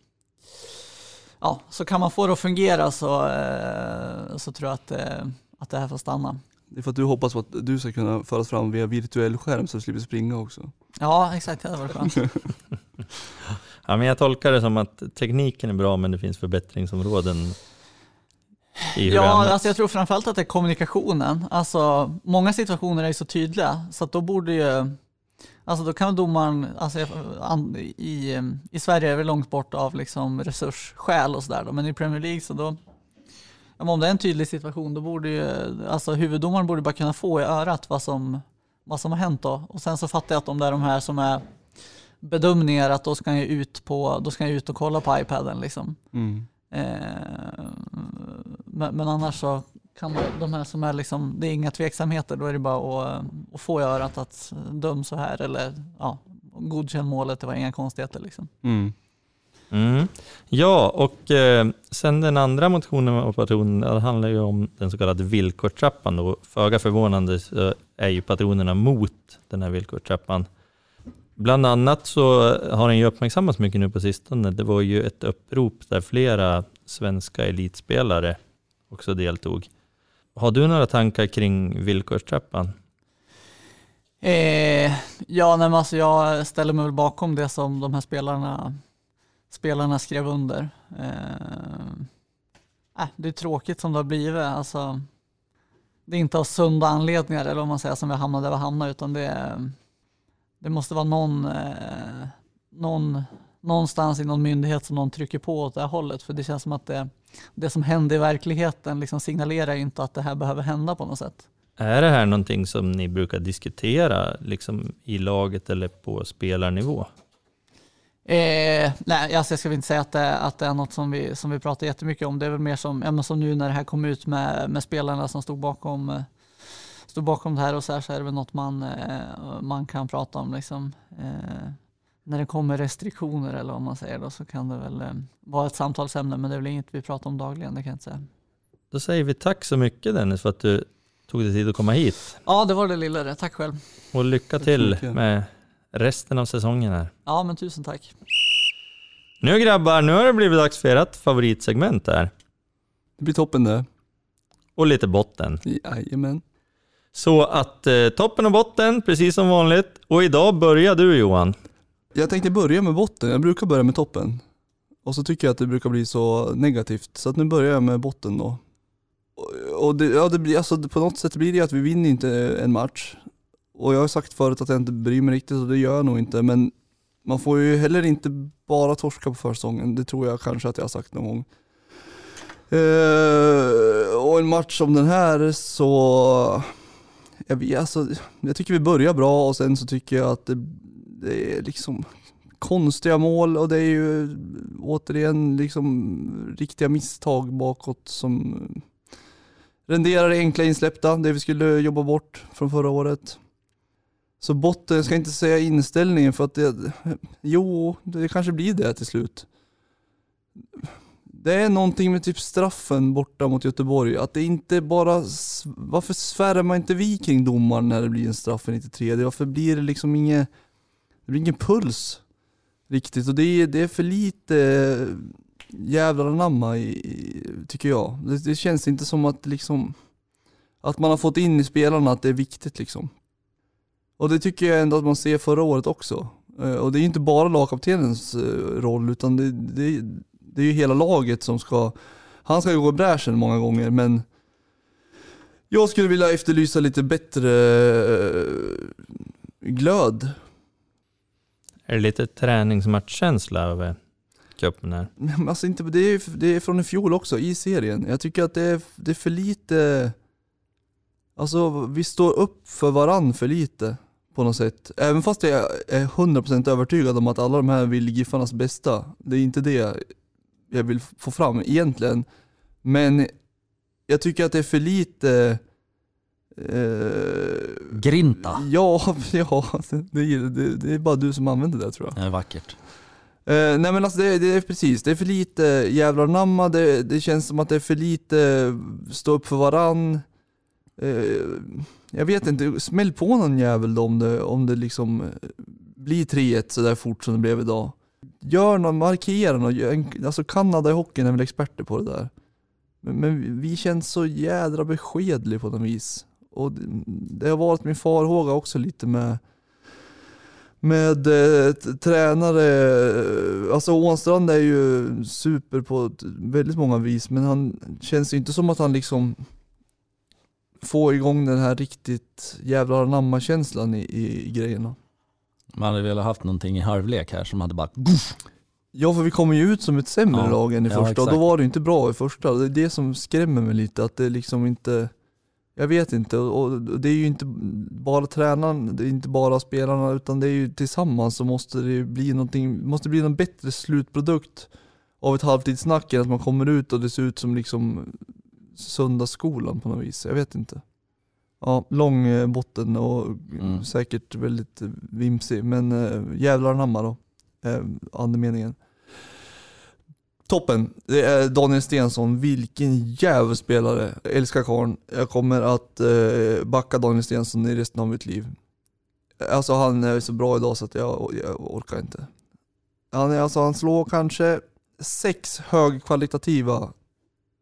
ja, så kan man få det att fungera så, eh, så tror jag att, eh, att det här får stanna. Det är för att du hoppas på att du ska kunna föras fram via virtuell skärm så du slipper springa också. Ja, exakt. Det hade varit skönt. ja, men jag tolkar det som att tekniken är bra men det finns förbättringsområden Ja, alltså jag tror framförallt att det är kommunikationen. Alltså, många situationer är ju så tydliga så att då borde ju Alltså då kan domaren, alltså i, i Sverige är det långt bort av liksom resursskäl och sådär men i Premier League så då, om det är en tydlig situation då borde ju, alltså huvuddomaren borde bara kunna få i örat vad som, vad som har hänt då. Och sen så fattar jag att om det är de här som är bedömningar att då ska jag ut, på, då ska jag ut och kolla på iPaden liksom. Mm. Eh, men, men, annars så kan man, de här som är liksom, det är inga tveksamheter, då är det bara att, att få i örat att döm så här eller ja, godkänn målet, det var inga konstigheter liksom. Mm. Mm. Ja, och eh, sen den andra motionen av patronerna handlar ju om den så kallade villkorstrappan. Då. Föga förvånande så är ju patronerna mot den här villkorstrappan. Bland annat så har den ju uppmärksammats mycket nu på sistone. Det var ju ett upprop där flera svenska elitspelare också deltog. Har du några tankar kring villkorstrappan? Eh, ja, nej, alltså jag ställer mig väl bakom det som de här spelarna spelarna skrev under. Eh, äh, det är tråkigt som det har blivit. Alltså, det är inte av sunda anledningar eller om man säger som vi hamnade där vi hamnade utan det, det måste vara någon, eh, någon, någonstans i någon myndighet som någon trycker på åt det här hållet för det känns som att det, det som händer i verkligheten liksom signalerar inte att det här behöver hända på något sätt. Är det här någonting som ni brukar diskutera liksom i laget eller på spelarnivå? Eh, nej, alltså jag ska inte säga att det, att det är något som vi, som vi pratar jättemycket om. Det är väl mer som, ja, som nu när det här kom ut med, med spelarna som stod bakom, eh, stod bakom det här och så här så är det väl något man, eh, man kan prata om. Liksom. Eh, när det kommer restriktioner eller vad man säger då så kan det väl eh, vara ett samtalsämne men det är väl inget vi pratar om dagligen, det kan jag inte säga. Då säger vi tack så mycket Dennis för att du tog dig tid att komma hit. Ja, det var det lilla det. Tack själv. Och lycka till med resten av säsongen här. Ja, men tusen tack. Nu grabbar, nu har det blivit dags för ert favoritsegment här. Det blir toppen det. Och lite botten. Jajamän. Så att eh, toppen och botten, precis som vanligt. Och idag börjar du Johan. Jag tänkte börja med botten, jag brukar börja med toppen. Och så tycker jag att det brukar bli så negativt, så att nu börjar jag med botten då. Och- det, ja, det blir, alltså, på något sätt blir det att vi vinner inte en match. Och jag har sagt förut att jag inte bryr mig riktigt och det gör jag nog inte, men man får ju heller inte bara torska på försäsongen, det tror jag kanske att jag har sagt någon gång. Uh, och en match som den här så, jag, vet, alltså, jag tycker vi börjar bra och sen så tycker jag att det, det är liksom konstiga mål och det är ju återigen liksom riktiga misstag bakåt som renderar det enkla insläppta, det vi skulle jobba bort från förra året. Så botten, jag ska inte säga inställningen för att det, jo, det kanske blir det till slut. Det är någonting med typ straffen borta mot Göteborg, att det inte bara, varför svärmar inte vi kring domaren när det blir en straff i 93? Varför blir det liksom inget, det blir ingen puls riktigt och det är, det är för lite jävlar anamma i, i, tycker jag. Det, det känns inte som att liksom, att man har fått in i spelarna att det är viktigt liksom. Och det tycker jag ändå att man ser förra året också. Eh, och det är ju inte bara lagkaptenens eh, roll utan det, det, det är ju hela laget som ska, han ska ju gå i bräschen många gånger men jag skulle vilja efterlysa lite bättre eh, glöd. Är det lite träningsmatchkänsla över cupen här? Men Alltså inte, det, är, det är från i fjol också, i serien. Jag tycker att det är, det är för lite... Alltså vi står upp för varann för lite på något sätt. Även fast jag är 100% övertygad om att alla de här vill Giffarnas bästa. Det är inte det jag vill få fram egentligen. Men jag tycker att det är för lite... Eh, Grinta. ja, ja det, är- det, det är bara du som använder det tror jag. Det är vackert. Uh, nej men alltså det, det är precis, det är för lite jävlar namma, det, det känns som att det är för lite eh, stå upp för varann. Uh, jag vet inte, smäll på någon jävel då om det, om det liksom blir 3-1 sådär fort som det blev idag. Gör någon, markera någon, alltså Kanada i hockeyn är väl experter på det där. Men, men vi känns så jädra beskedliga på något vis. Och det, det har varit min farhåga också lite med med eh, tränare, alltså Ånstrand är ju super på väldigt många vis men han känns ju inte som att han liksom får igång den här riktigt jävla anamma-känslan i, i, i grejerna. Man hade velat haft någonting i halvlek här som hade bara Goof! Ja för vi kommer ju ut som ett sämre Ja, lag än i ja, första och då var det inte bra i första. Det är det som skrämmer mig lite att det liksom inte jag vet inte och det är ju inte bara tränaren, det är inte bara spelarna utan det är ju tillsammans så måste det bli någonting, måste bli någon bättre slutprodukt av ett halvtidssnack än att man kommer ut och det ser ut som liksom söndagsskolan på något vis. Jag vet inte. Ja, lång eh, botten och Mm. säkert väldigt eh, vimsig men äh, jävlar anamma då. Eh, andemeningen. Toppen, det är Daniel Stensson, vilken jävla spelare. Jag älskar karln. Jag kommer att eh, backa Daniel Stensson i resten av mitt liv. Alltså han är så bra idag så att jag, jag orkar inte. Han, är, alltså, han slår kanske sex högkvalitativa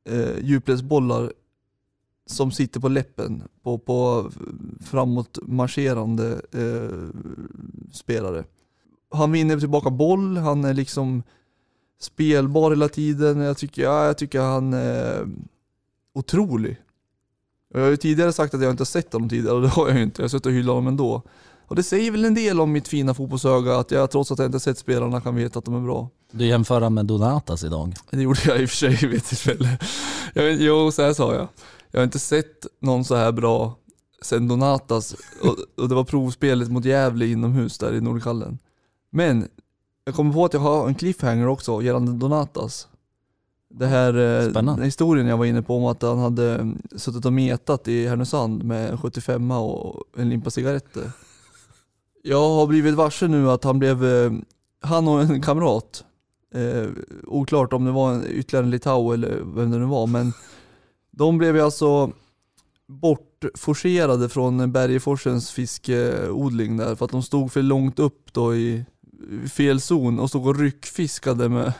eh, djupledsbollar som sitter på läppen på, på framåtmarscherande eh, spelare. Han vinner tillbaka boll, han är liksom spelbar hela tiden. Jag tycker, ja, jag tycker han är otrolig. Jag har ju tidigare sagt att jag inte har sett honom tidigare och det har jag ju inte. Jag har suttit och hyllat honom ändå. Och det säger väl en del om mitt fina fotbollsöga att jag trots att jag inte sett spelarna kan veta att de är bra. Du jämför med Donatas idag. Det gjorde jag i och för sig vid ett tillfälle. Jag, jo, så här sa jag. Jag har inte sett någon så här bra sen Donatas och, och det var provspelet mot Gävle inomhus där i Nordkallen. Men jag kommer på att jag har en cliffhanger också gällande Donatas. Det här eh, Spännande. historien jag var inne på om att han hade mm, suttit och metat i Härnösand med en 75 och en limpa cigaretter. Jag har blivit varse nu att han blev, eh, han och en kamrat, eh, oklart om det var en, ytterligare en litau eller vem det nu var, men de blev ju alltså bortforcerade från Bergeforsens fiskeodling där för att de stod för långt upp då i fel zon och stod och ryckfiskade med,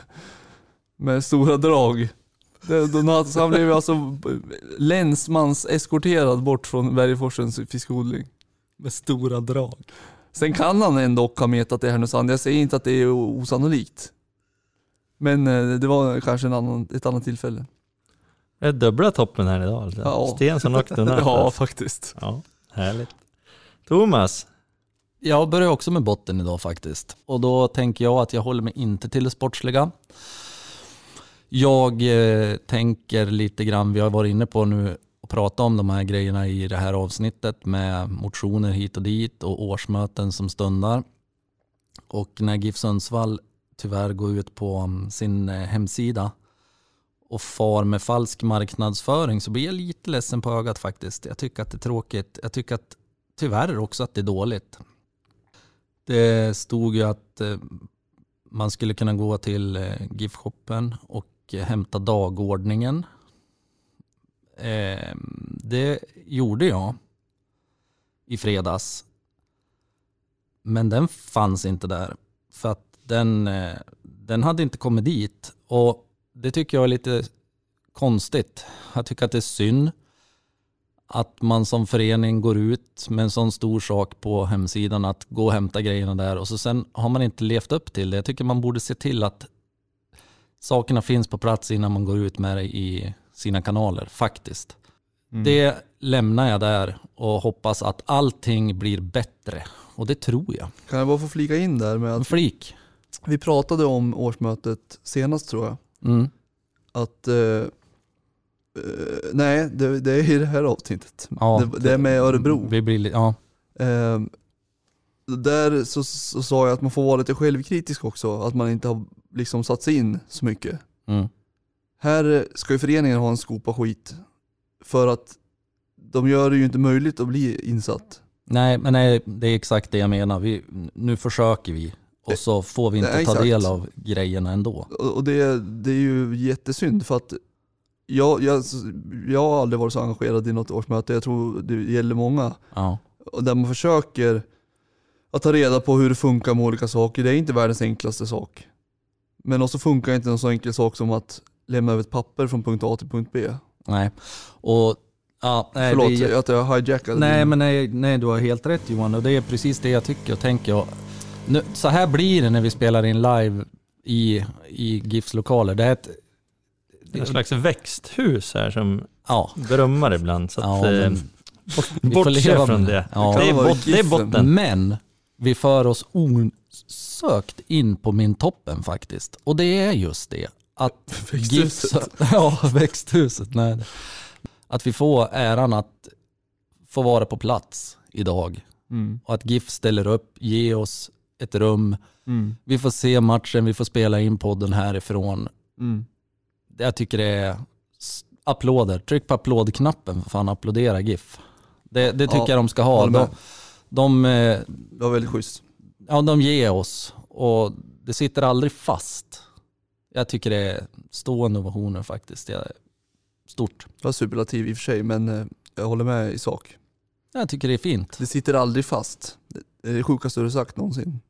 med stora drag. Det, så han blev alltså länsmans eskorterad bort från Bergeforsens fiskodling. Med stora drag. Sen kan han ändå ha metat i Härnösand. Jag säger inte att det är osannolikt. Men eh, det var kanske en annan, ett annat tillfälle. Det är dubbla toppen här idag. Alltså. Ja. Stensson och Donat. Ja, faktiskt. ja, härligt. Thomas, jag börjar också med botten idag faktiskt. Och då tänker jag att jag håller mig inte till det sportsliga. Jag eh, tänker lite grann, vi har varit inne på nu och pratat om de här grejerna i det här avsnittet med motioner hit och dit och årsmöten som stundar. Och när GIF Sundsvall tyvärr går ut på mm, sin eh, hemsida och far med falsk marknadsföring så blir jag lite ledsen på ögat faktiskt. Jag tycker att det är tråkigt. Jag tycker att tyvärr också att det är dåligt. Det stod ju att eh, man skulle kunna gå till eh, GIF-shoppen och eh, hämta dagordningen. Ehm, det gjorde jag i fredags. Men den fanns inte där. För att den, den hade inte kommit dit. Och det tycker jag är lite konstigt. Jag tycker att det är synd att man som förening går ut med en sån stor sak på hemsidan att gå och hämta grejerna där och så sen har man inte levt upp till det. Jag tycker man borde se till att sakerna finns på plats innan man går ut med det i sina kanaler, faktiskt. Det lämnar jag där och hoppas att allting blir bättre. Och det tror jag. Kan jag bara få flika in där med att flik. vi pratade om årsmötet senast tror jag. Mm. Att, eh, eh, nej det, det är i det här avsnittet. Ja, det, det är med Örebro. Vi blir, li- ja. Eh, där så, så sa jag att man får vara lite självkritisk också, att man inte har liksom satt sig in så mycket. Mm. Här ska ju föreningen ha en skopa skit för att de gör det ju inte möjligt att bli insatt. Nej, men nej, det är exakt det jag menar. Vi, nu försöker vi och så får vi inte Nej, ta exakt. del av grejerna ändå. Och och det, det är ju jättesynd för att jag, jag, jag har aldrig varit så engagerad i något årsmöte, jag tror det gäller många. Ja. Och där man försöker att ta reda på hur det funkar med olika saker. Det är inte världens enklaste sak. Men också funkar inte en så enkel sak som att lämna över ett papper från punkt A till punkt B. Nej. Och, ja, nej, Förlåt det att jag hijackade nej, din- men nej, nej, du har helt rätt Johan och det är precis det jag tycker och tänker. Och nu, så här blir det när vi spelar in live i, i GIFs lokaler. Det är ett, en slags växthus här som ja, brummar ibland. Så att, ja, eh, men, bort, bortse leva från det. det. Ja. Det, är bot, det är botten. Men vi för oss osökt in på min toppen faktiskt. Och det är just det. Att Växthuset. GIFs, ja, växthuset. Nej. Att vi får äran att få vara på plats idag. Mm. Och att GIF ställer upp, ge oss ett rum. Mm. Vi får se matchen, vi får spela in podden härifrån. Mm. Jag tycker det är applåder. Tryck på applådknappen för fan applådera GIF. Det, det tycker Ja, jag de ska ha. De, de, eh, Det var väldigt schysst. ja, de ger oss och det sitter aldrig fast. Jag tycker det är stående ovationer faktiskt. Jag, stort. Det var superlativ i och för sig, men eh, jag håller med i sak. Jag tycker det är fint. Det sitter aldrig fast. Det är det sjukaste du har sagt någonsin.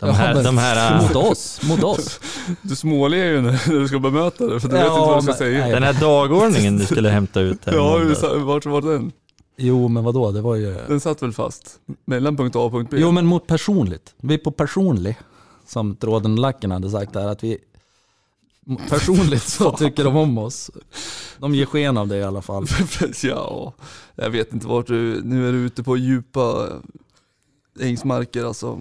De här, men de här, mot oss, mot oss. Du småler ju när när du ska bemöta det, för du vet Ja, inte vad du ska men- säga. den här dagordningen du skulle hämta ut här Ja, vart var den? Jo men vadå, det var ju... Den satt väl fast? Mellan punkt A och punkt B? Jo men mot personligt. Vi är på personlig. Som Tråden Lacken hade sagt där att vi personligt så tycker de om oss. De ger sken av det i alla fall. ja, jag vet inte vart du, nu är du ute på djupa ängsmarker alltså.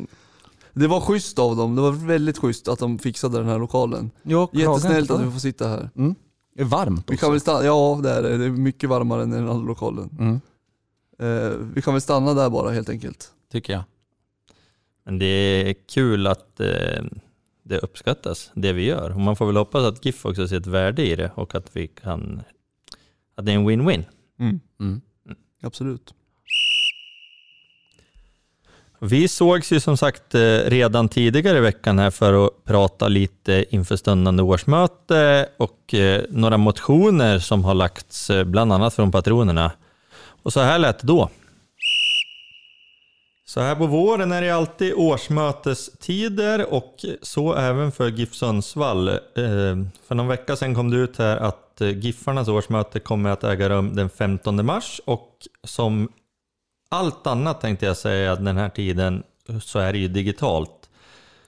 Det var schysst av dem, det var väldigt schysst att de fixade den här lokalen. Jo, Jättesnällt att vi får sitta här. Mm. Det är varmt Vi också. kan väl stanna, ja det är det, det är mycket varmare än i den andra lokalen. Mm, Eh, vi kan väl stanna där bara helt enkelt. tycker jag. Men det är kul att eh, det uppskattas, det vi gör. Och man får väl hoppas att GIF också ser ett värde i det och att vi kan, att det är en win-win. Mm. Absolut. Vi sågs ju som sagt eh, redan tidigare i veckan här för att prata lite inför stundande årsmöte och eh, några motioner som har lagts eh, bland annat från patronerna. Och så här lät det då. Så här på våren är det alltid årsmötestider och så även för GIF Sundsvall. För någon vecka sedan kom det ut här att Giffarnas årsmöte kommer att äga rum den 15 mars och som allt annat tänkte jag säga den här tiden så är det ju digitalt.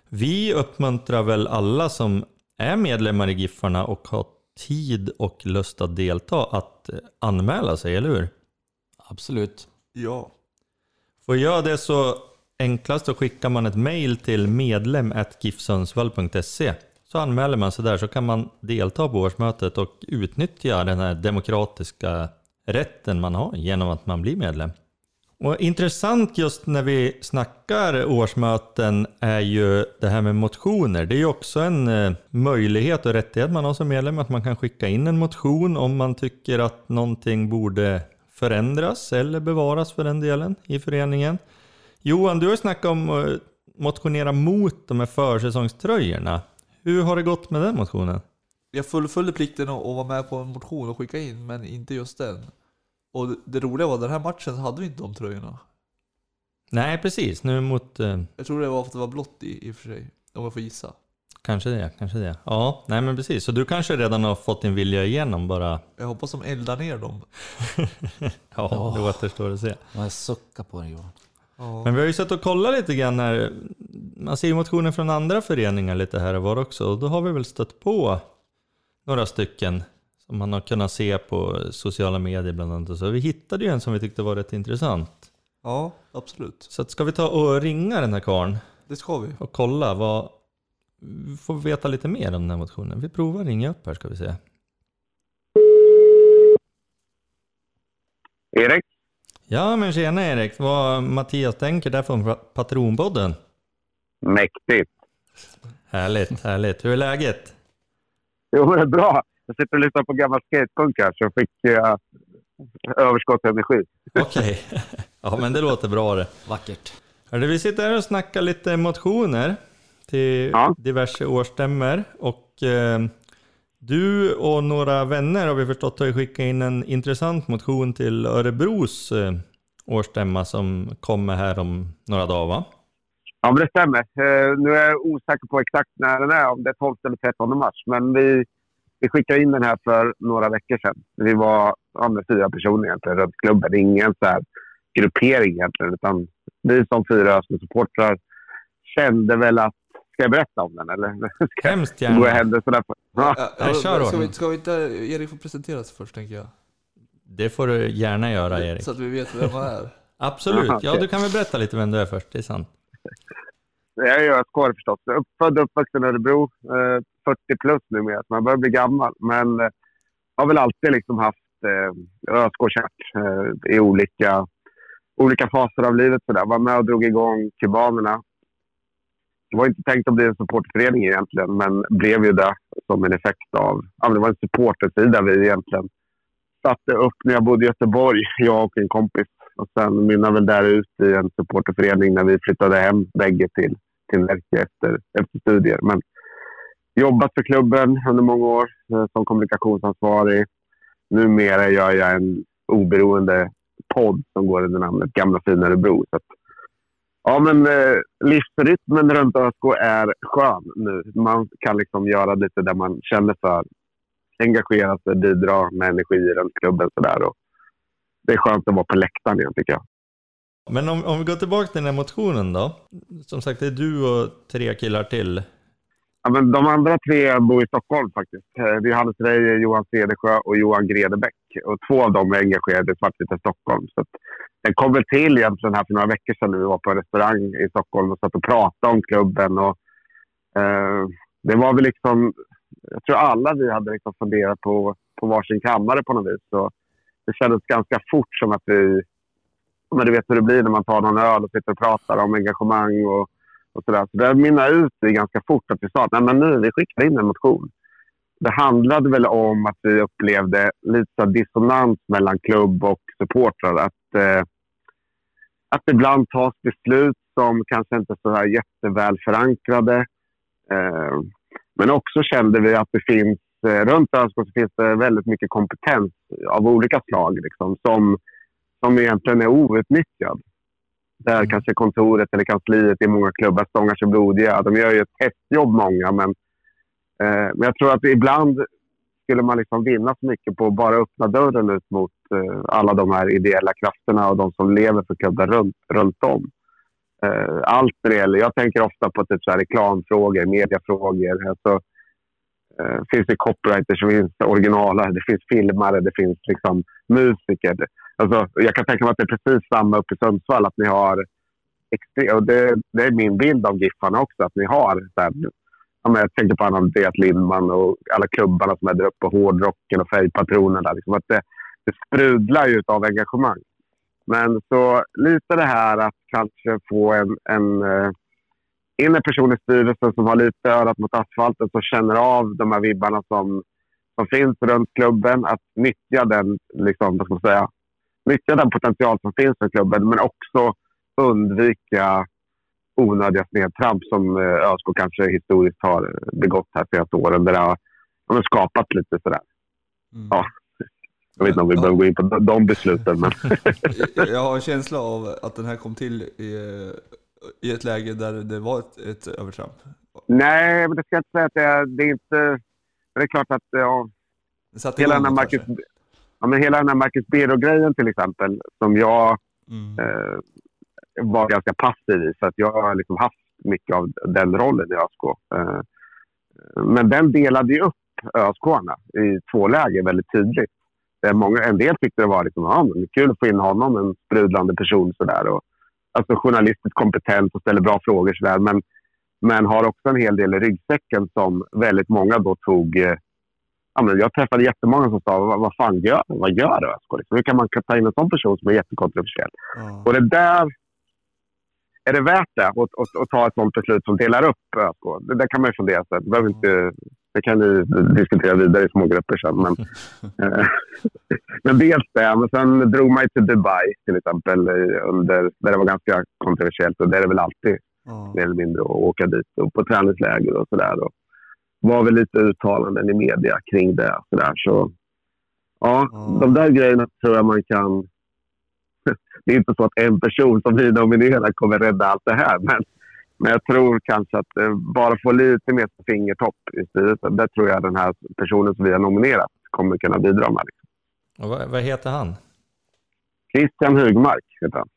Vi uppmuntrar väl alla som är medlemmar i Giffarna och har tid och lust att delta att anmäla sig, eller hur? Absolut. Ja. För att göra det så enklast så skickar man ett mail till medlem.gifsundsvall.se så anmäler man sig där så kan man delta på årsmötet och utnyttja den här demokratiska rätten man har genom att man blir medlem. Och intressant just när vi snackar årsmöten är ju det här med motioner. Det är ju också en eh, möjlighet och rättighet man har som medlem att man kan skicka in en motion om man tycker att någonting borde förändras eller bevaras för den delen i föreningen. Johan, du har snackat om att motionera mot de här försäsongströjorna. Hur har det gått med den motionen? Jag fullföljde plikten att vara med på en motion och skicka in, men inte just den. Och det roliga var, den här matchen hade vi inte de tröjorna. Nej, precis. Nu mot... Eh, Jag tror det var för att det var blått i, i och för sig. Om jag får gissa. kanske det, kanske det. Ja, nej men precis. Så du kanske redan har fått din vilja igenom bara... Jag hoppas de eldar ner dem. Ja, det återstår att se. Jag suckar på den Johan. Ja. Men vi har ju sett och kollat lite grann här. Man ser ju motioner från andra föreningar lite här och var också. Och då har vi väl stött på några stycken som man har kunnat se på sociala medier bland annat. Så vi hittade ju en som vi tyckte var rätt intressant. ja, absolut. Så att ska vi ta och ringa den här karln Det ska vi. och kolla vad... Vi får veta lite mer om den här motionen. Vi provar att ringa upp här ska vi se. Erik? Ja men tjena Erik, vad Mattias tänker där från Patronpodden. Mäktigt. Härligt, härligt. Hur är läget? Jo, det är bra. Jag sitter och lyssnar på gammal skatepunk här, så fick jag överskottsenergi. Okej. Ja men det låter bra det. Vackert. Hörde, vi sitter här och snackar lite motioner till Ja. diverse årsstämmor och eh, du och några vänner har vi förstått har skickat in en intressant motion till Örebros eh, årsstämma som kommer här om några dagar va? Ja, men det stämmer. Eh, nu är jag osäker på exakt när den är, om det är 12 eller 13 mars. Men vi, vi skickade in den här för några veckor sedan. Vi var ja, med fyra personer egentligen runt klubben. Ingen så här gruppering egentligen, utan vi som fyra supportrar kände väl att... Ska jag berätta om den eller? Ska Hemskt jag gå gärna. händelserna för? Ja. Ja, kör ska, vi, ska vi inte Erik få presentera sig först tänker jag? Det får du gärna göra Erik. Så att vi vet vem han är. Absolut. Aha, Ja, du kan väl berätta lite vem du är först. Det är sant. Jag är ÖSK förstås. Född uppvuxen i Örebro. Eh, 40 plus numera, så man börjar bli gammal. Men eh, har väl alltid liksom haft eh, ÖSK-kärt eh, i olika, olika faser av livet. Så där. Var med och drog igång Kubanerna. Det var inte tänkt att bli en supporterförening egentligen, men blev ju det som en effekt av... Ja, det var en supportersida vi egentligen satte upp när jag bodde i Göteborg, jag och en kompis. Och sen mynnade väl där ut i en supporterförening när vi flyttade hem bägge till, till Lerke efter, efter studier. Men jobbat för klubben under många år eh, som kommunikationsansvarig. Numera gör jag en oberoende podd som går under namnet Gamla fina Örebro. Så att, ja, men eh, livsrytmen runt ÖSK är skön nu. Man kan liksom göra lite där man känner för. Engagera sig, bidra med energi runt klubben sådär. Det är skönt att vara på läktaren igen tycker jag. Men om, om vi går tillbaka till den här motionen då. Som sagt, det är du och tre killar till. Ja, men de andra tre bor i Stockholm faktiskt. Det är Hannes Reijer, Johan Cedersjö och Johan Gredebäck. Och två av dem är engagerade i Svartvita Stockholm. Så att den kom väl till egentligen här för några veckor sedan när vi var på en restaurang i Stockholm och satt och pratade om klubben. Och, eh, det var väl liksom... Jag tror alla vi hade liksom funderat på, på varsin kammare på något vis. Så det kändes ganska fort som att vi... Men du vet hur det blir när man tar någon öl och sitter och pratar om engagemang och och sådär. Så det mynnade ut i ganska fort att vi sa att men nu, vi skickar in en motion. Det handlade väl om att vi upplevde lite dissonans mellan klubb och supportrar. Att, eh, att ibland tas beslut som kanske inte är så här jätteväl förankrade. Eh, men också kände vi att det finns, eh, runt ÖSK finns det väldigt mycket kompetens av olika slag liksom, som, som egentligen är outnyttjad. Där mm. kanske kontoret eller kansliet i många klubbar stångar sig blodiga. De gör ju ett hästjobb många, men, eh, men jag tror att ibland skulle man liksom vinna så mycket på att bara öppna dörren ut mot eh, alla de här ideella krafterna och de som lever för klubbar runt, runt om. Eh, allt när det gäller, jag tänker ofta på typ så här reklamfrågor, mediafrågor. Alltså, eh, finns det copywriters, det finns originalare, det finns filmare, det finns liksom musiker. Alltså, jag kan tänka mig att det är precis samma uppe i Sundsvall. Att ni har, och det, det är min bild av Giffarna också, att ni har så här, jag tänker på Andreas Lindman och alla klubbarna som är där uppe, hårdrocken och färgpatronerna. Liksom, att det, det sprudlar ju av engagemang. Men så lite det här att kanske få en, en eh, in en person i styrelsen som har lite örat mot asfalten, som känner av de här vibbarna som, som finns runt klubben. Att nyttja den, liksom, vad ska man säga, nyttja den potential som finns för klubben, men också undvika onödiga snedtramp som eh, ÖSK kanske historiskt har begått här senaste åren. Där det har, har skapat lite sådär. Mm. Ja. Jag vet inte om vi behöver gå in på de besluten. Men jag har en känsla av att den här kom till i, i ett läge där det var ett, ett övertramp. Nej, men det ska jag inte säga att det är, det är inte... Det är klart att ja, hela, den här Marcus, ja, men hela den här Marcus Bero-grejen till exempel, som jag mm. eh, var ganska passiv i. För att jag har liksom haft mycket av den rollen i ÖSK. Eh, men den delade ju upp ÖSK i två läger väldigt tydligt. Många, en del tyckte det var liksom, ja, kul att få in honom, en sprudlande person. Sådär, och, alltså journalistiskt kompetent och ställer bra frågor. Sådär, men, men har också en hel del i ryggsäcken som väldigt många då tog... Eh, ja, jag träffade jättemånga som sa, vad, vad fan gör Vad gör ÖSK? Liksom? Hur kan man ta in en sån person som är jättekontroversiell? Mm. Och det där är det värt det att ta ett sånt beslut som delar upp ÖSK? Det, det kan man ju fundera på. Det, inte, det kan vi diskutera vidare i små grupper sen. Men, eh, men dels det. Men sen drog man till Dubai till exempel, under, där det var ganska kontroversiellt. Och det är det väl alltid, mm. mer eller mindre, att åka dit och på träningsläger och sådär. Var väl lite uttalanden i media kring det. Så, där. så ja, mm. de där grejerna tror jag man kan det är inte så att en person som vi nominerar kommer rädda allt det här. Men, men jag tror kanske att eh, bara få lite mer fingertopp i styrelsen. Det tror jag den här personen som vi har nominerat kommer kunna bidra med. Liksom. Och vad, vad, heter han? Christian Hugmark heter han.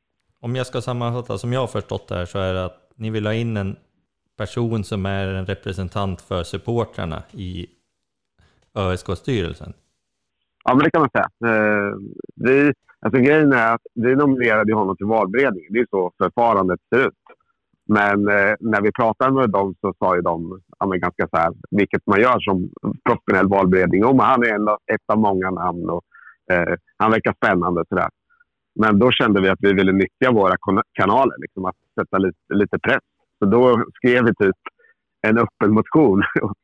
Om jag ska sammanfatta, som jag har förstått det här, så är det att ni vill ha in en person som är en representant för supportrarna i ÖSK-styrelsen. Ja, men det kan man säga. Eh, vi, Alltså grejen är att vi nominerade honom till valberedningen. Det är så förfarandet ser ut. Men eh, när vi pratade med dem så sa ju de ja, ganska så här, vilket man gör som professionell valberedning. om han är en, ett av många namn och eh, han verkar spännande. Så där. Men då kände vi att vi ville nyttja våra kanaler, liksom, att sätta lite, lite press. Så då skrev vi typ en öppen motion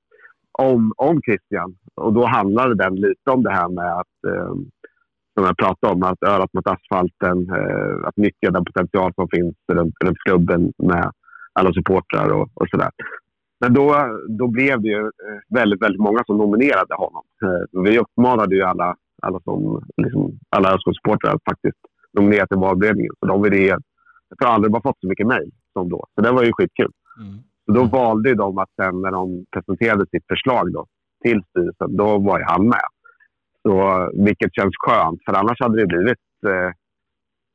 om, om Christian. Och då handlade den lite om det här med att eh, som jag pratade om, att örat mot asfalten, eh, att nyttja den potential som finns runt, runt klubben med alla supportrar och, och sådär. Men då, då blev det ju eh, väldigt, väldigt många som nominerade honom. Eh, vi uppmanade ju alla, alla, som, liksom, alla ÖSK-supportrar att faktiskt nominera till valberedningen. Så de ville ge, jag tror aldrig man fått så mycket mejl som då. Så det var ju skitkul. Mm. Så då valde de att sen när de presenterade sitt förslag då, till styrelsen, då var ju han med. Så, vilket känns skönt, för annars hade det blivit, eh,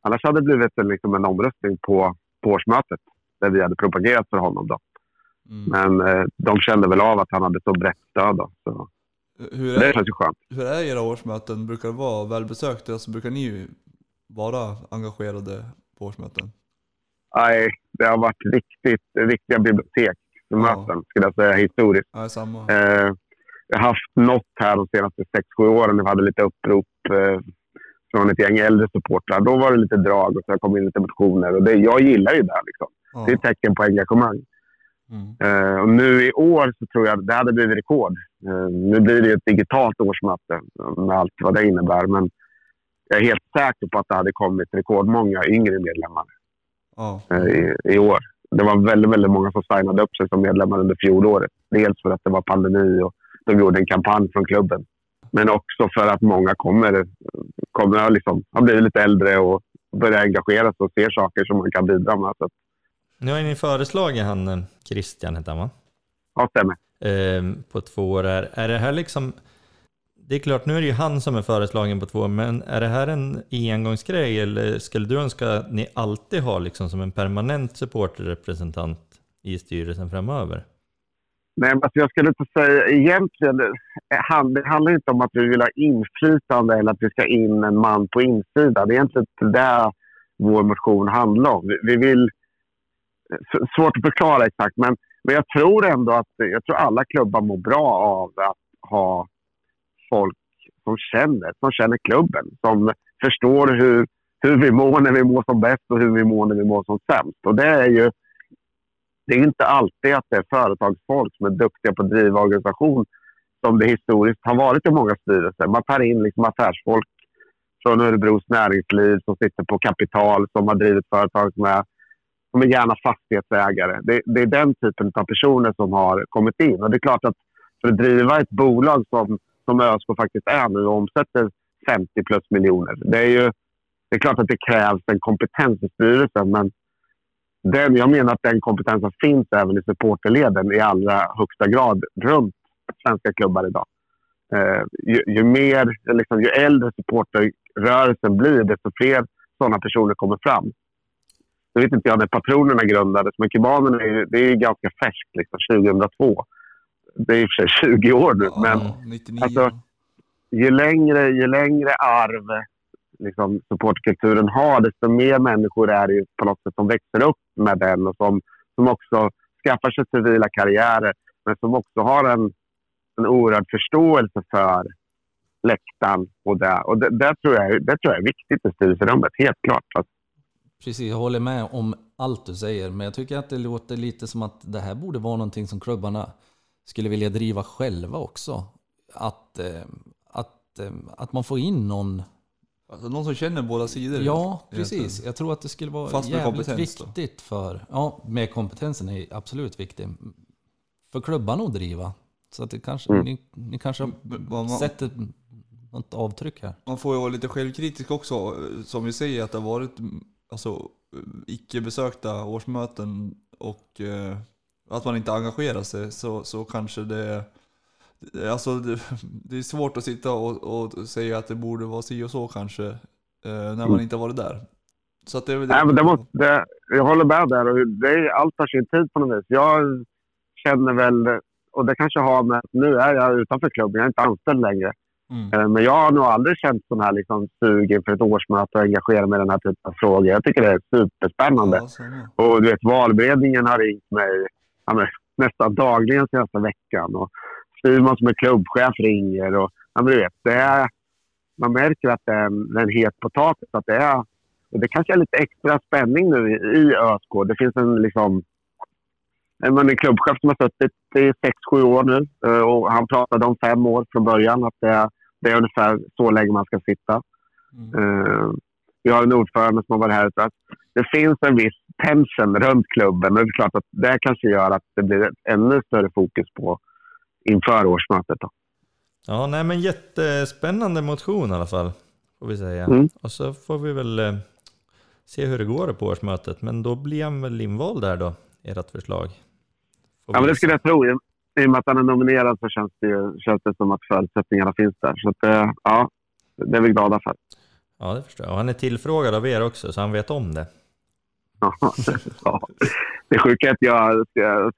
annars hade det blivit en, liksom en omröstning på, på årsmötet där vi hade propagerat för honom. Då. Mm. Men eh, de kände väl av att han hade så brett stöd. Då, så. Hur är, det känns ju skönt. Hur är era årsmöten? Brukar det vara välbesökta? Alltså, brukar ni vara engagerade på årsmöten? Nej, det har varit riktigt, riktiga biblioteksmöten ja. skulle jag säga historiskt. Ja, samma. Eh, vi har haft något här de senaste 6-7 åren. Vi hade lite upprop eh, från ett gäng äldre supportrar. Då var det lite drag och så kom in lite motioner. Och det, jag gillar ju det. Liksom. Ja. Det är ett tecken på engagemang. Mm. Uh, och nu i år så tror jag det hade blivit rekord. Uh, nu blir det ett digitalt årsmöte med allt vad det innebär. Men jag är helt säker på att det hade kommit rekordmånga yngre medlemmar Ja. eh, i, i år. Det var väldigt, väldigt många som signade upp sig som medlemmar under fjolåret. Dels för att det var pandemi och de gjorde en kampanj från klubben. Men också för att många kommer, kommer liksom, har blivit lite äldre och börjar engagera sig och ser saker som man kan bidra med. Så Nu har ni föreslagit han eh, Christian, heter han va? ja, stämmer. Eh, på två år. Är, är det här liksom... Det är klart, nu är det ju han som är föreslagen på två år, men är det här en engångsgrej eller skulle du önska att ni alltid har liksom som en permanent supporterrepresentant i styrelsen framöver? Nej, men alltså jag skulle inte säga egentligen. Eh, det handlar inte om att vi vill ha inflytande eller att vi ska in en man på insidan. Det är egentligen inte det vår motion handlar om. Vi- vill... Svårt att förklara exakt, men, men jag tror ändå att jag tror alla klubbar mår bra av att ha folk som känner, som känner klubben. Som förstår hur, hur vi mår när vi mår som bäst och hur vi mår när vi mår som sämst. Och det är ju det är inte alltid att det är företagsfolk som är duktiga på att driva organisation som det historiskt har varit i många styrelser. Man tar in liksom affärsfolk från Örebros näringsliv som sitter på kapital, som har drivit företag med som är gärna fastighetsägare. Det, det är den typen av personer som har kommit in. Och det är klart att för att driva ett bolag som, som ÖSK faktiskt är nu och omsätter 50 plus miljoner. Det är ju det är klart att det krävs en kompetens i styrelsen, men den, jag menar att den kompetensen finns även i supporterleden i allra högsta grad runt svenska klubbar idag. Eh, ju, ju, mer, liksom, ju äldre supporterrörelsen blir, desto fler sådana personer kommer fram. Nu vet inte jag när patronerna grundades, men kubanerna är, ju- det är ju ganska färskt, liksom, 2002. Det är i och för sig 20 år nu, men Ja, 99. alltså, ju längre, ju längre arv liksom, supportkulturen har, desto mer människor är det på något sätt som växer upp med den och som, som också skaffar sig civila karriärer, men som också har en, en oerhörd förståelse för läktaren och det. Och det, det, tror jag, det tror jag är viktigt i styrelserummet, helt klart. Alltså, Precis, jag håller med om allt du säger, men jag tycker att det låter lite som att det här borde vara någonting som klubbarna skulle vilja driva själva också. Att, eh, att, eh, att man får in någon Alltså, någon som känner båda sidor. Ja, precis. Jag tror att det skulle vara Fast med jävligt kompetens då. viktigt för... Ja, med kompetensen är absolut viktig. För klubbarna att driva. Så att det kanske, Mm. ni, ni kanske har man- sett ett, något avtryck här. Man får ju vara lite självkritisk också, som vi säger att det har varit alltså, icke besökta årsmöten och eh, att man inte engagerar sig så, så kanske det, det- alltså, det, det är svårt att sitta och, och säga att det borde vara si och så kanske eh, när man inte har varit där. Så att det väl Nej, men det måste, det, jag håller med där. Och det är, allt har sin tid på något vis. Jag känner väl, och det kanske har med att nu är jag utanför klubben, jag är inte anställd längre. Mm. Eh, Men jag har nog aldrig känt sån här liksom, sug inför ett årsmöte och engagera mig i den här typen av frågor. Jag tycker det är superspännande. Ja. Och du vet, valberedningen har ringt mig ja, men, nästan dagligen senaste veckan. Och Simon som är klubbchef ringer. Och, ja, men du vet, det är, man märker att det är en, het potatis. Att det, är, och det kanske är lite extra spänning nu i, i ÖSK. Det finns en, liksom, en, en klubbchef som har suttit i sex sju år nu. eh, Och han pratade om fem år från början. Att det, är- det är ungefär så länge man ska sitta. Mm. Vi har en ordförande som har varit här. ett tag. Det finns en viss tension runt klubben. Och det är klart att det kanske gör att det blir ett ännu större fokus på inför årsmötet. Då. Ja, nej men jättespännande motion i alla fall, får vi säga. Mm. Och så får vi väl eh, se hur det går på årsmötet, men då blir han väl invald där då, ert förslag? Får Ja, men det skulle jag tro. I och med att han är nominerad så känns det, känns det som att förutsättningarna finns där. Så att, eh, ja, det är vi glada för. Ja, det förstår jag. Och han är tillfrågad av er också, så han vet om det. Ja. Det sjuka är att jag, jag,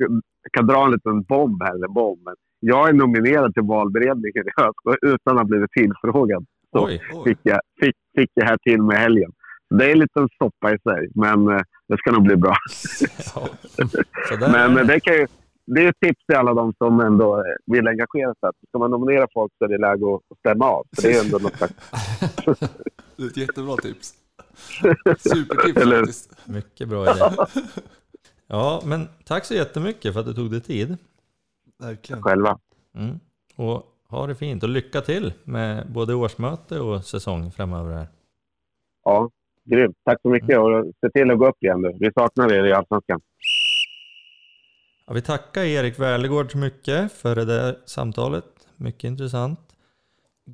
kan dra en liten bomb här. Eller bomb, men jag är nominerad till valberedningen i höst utan att ha blivit tillfrågad. Så Oj, Oj. fick jag, fick, fick jag här till med helgen. Det är en liten soppa i sig, men eh, det ska nog bli bra. ja. Men eh, det. det, kan ju, det är ett tips till alla de som ändå eh, vill engagera sig. Ska man nominera folk så är det läge att stämma av. För det är ändå något slags... Det är ett jättebra tips. Supertips Eller faktiskt. Mycket bra idé. Ja, men tack så jättemycket för att du tog dig tid. Verkligen. själva. Mm. Och ha det fint och lycka till med både årsmöte och säsong framöver här. Ja, Grymt. Tack så mycket och se till att gå upp igen nu. Vi saknar er i Allsvenskan. Ja, vi tackar Erik Wärlegård så mycket för det där samtalet. Mycket intressant.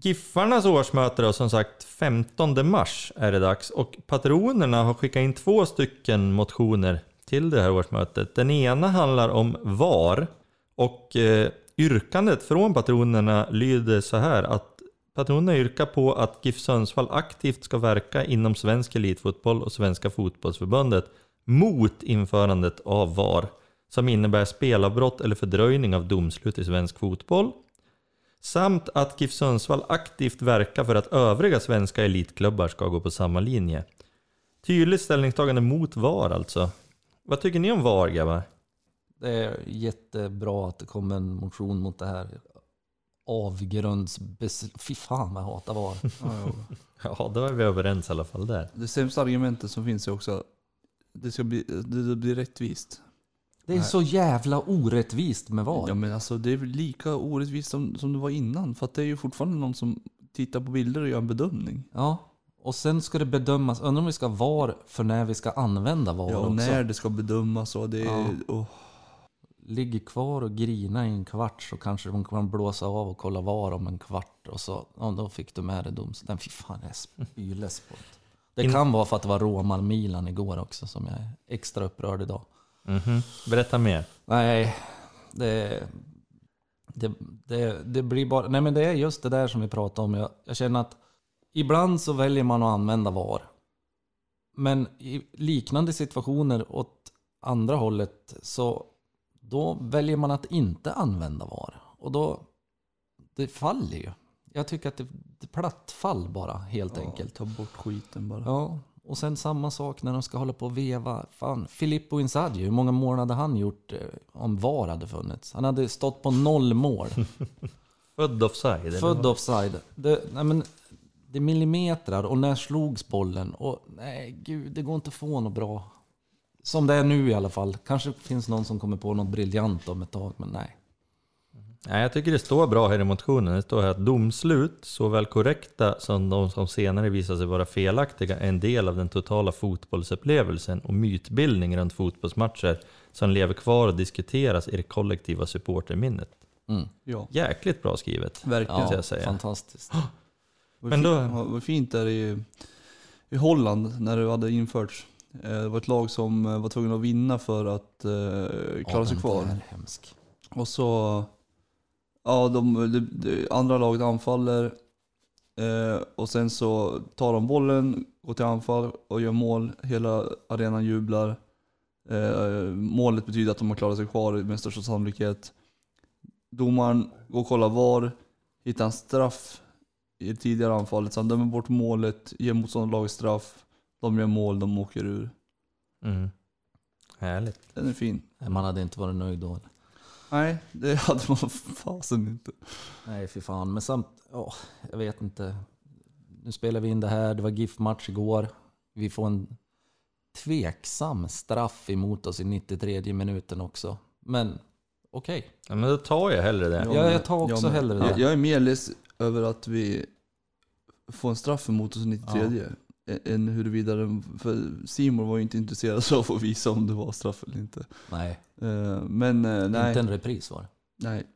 Giffarnas årsmöte då, som sagt 15 mars är det dags. Och patronerna har skickat in två stycken motioner till det här årsmötet. Den ena handlar om VAR. Och eh, yrkandet från patronerna lyder så här att patronerna yrkar på att GIF Sundsvall aktivt ska verka inom svensk elitfotboll och Svenska fotbollsförbundet mot införandet av VAR som innebär spelavbrott eller fördröjning av domslut i svensk fotboll samt att GIF Sundsvall aktivt verkar för att övriga svenska elitklubbar ska gå på samma linje. Tydligt ställningstagande mot VAR alltså. Vad tycker ni om VAR grabbar? Det är jättebra att det kommer en motion mot det här avgrunds... Fy fan vad jag hatar VAR. Ja, då är vi överens i alla fall där. Det sämsta argumentet som finns är också det ska bli, det, det blir rättvist. Det är så jävla orättvist med VAR. Ja men alltså det är väl lika orättvist som, som det var innan. För att det är ju fortfarande någon som tittar på bilder och gör en bedömning. Ja, och sen ska det bedömas. Undrar om vi ska VAR för när vi ska använda VAR Ja, och också. när det ska bedömas och det är... Ja. åh. Ligger kvar och grina i en kvart så kanske de kan blåsa av och kolla VAR om en kvart. Och så, ja, då fick du med dig domslut. Fy fan, jag är spyless på det. Det kan vara för att det var Roma-Milan igår också som jag är extra upprörd idag. Mhm. Berätta mer. Nej, det, det, det, det blir bara... Nej men det är just det där som vi pratade om. Jag, jag känner att ibland så väljer man att använda VAR. Men i liknande situationer åt andra hållet så då väljer man att inte använda VAR. Och då, det faller ju. Jag tycker att det, det är plattfall bara helt enkelt. Ta bort skiten bara. Ja, och sen samma sak när de ska hålla på och veva. Fan, Filippo Inzaghi, hur många mål hade han gjort eh, om VAR hade funnits? Han hade stått på noll mål. Född offside? Född offside. Det, nej men, det är millimeter och när slogs bollen? Och nej, gud, det går inte att få något bra. Som det är nu i alla fall. Kanske finns någon som kommer på något briljant om ett tag, men nej. Nej, jag tycker det står bra här i motionen. Det står här att domslut, såväl korrekta som de som senare visar sig vara felaktiga, är en del av den totala fotbollsupplevelsen och mytbildning runt fotbollsmatcher som lever kvar och diskuteras i det kollektiva supporterminnet. Mm. Ja, Jäkligt bra skrivet. verkligen. Ja, jag säga. fantastiskt. Vad Men då-. Vad fint där i, i Holland när det hade införts. Eh, Det var ett lag som eh, var tvungna att vinna för att eh, klara Ja, sig kvar. är. Och så, ja, de, de, de andra laget anfaller. Eh, och sen så tar de bollen, går till anfall och gör mål. Hela arenan jublar. Eh, målet betyder att de har klarat sig kvar med största sannolikhet. Domaren går och kollar VAR, hittar en straff i det tidigare anfallet. Så han dömer bort målet, ger motståndarlaget straff. De gör mål, de åker ur. Mm. Härligt. Den är fin. Man hade inte varit nöjd då. Nej, det hade man fasen inte. Nej, fy fan. Men samt, ja, jag vet inte. Nu spelar vi in det här, det var GIF-match igår. Vi får en tveksam straff emot oss i 93 minuten också. Men okej. Ja, men då tar jag hellre det. Ja, jag tar också men- hellre det. Jag, jag är mer less över att vi får en straff emot oss i 93 ä- än huruvida den, för Simon var ju inte intresserad av att visa om det var straff eller inte. Nej, Eh, Men eh, nej, inte en repris var det. nej.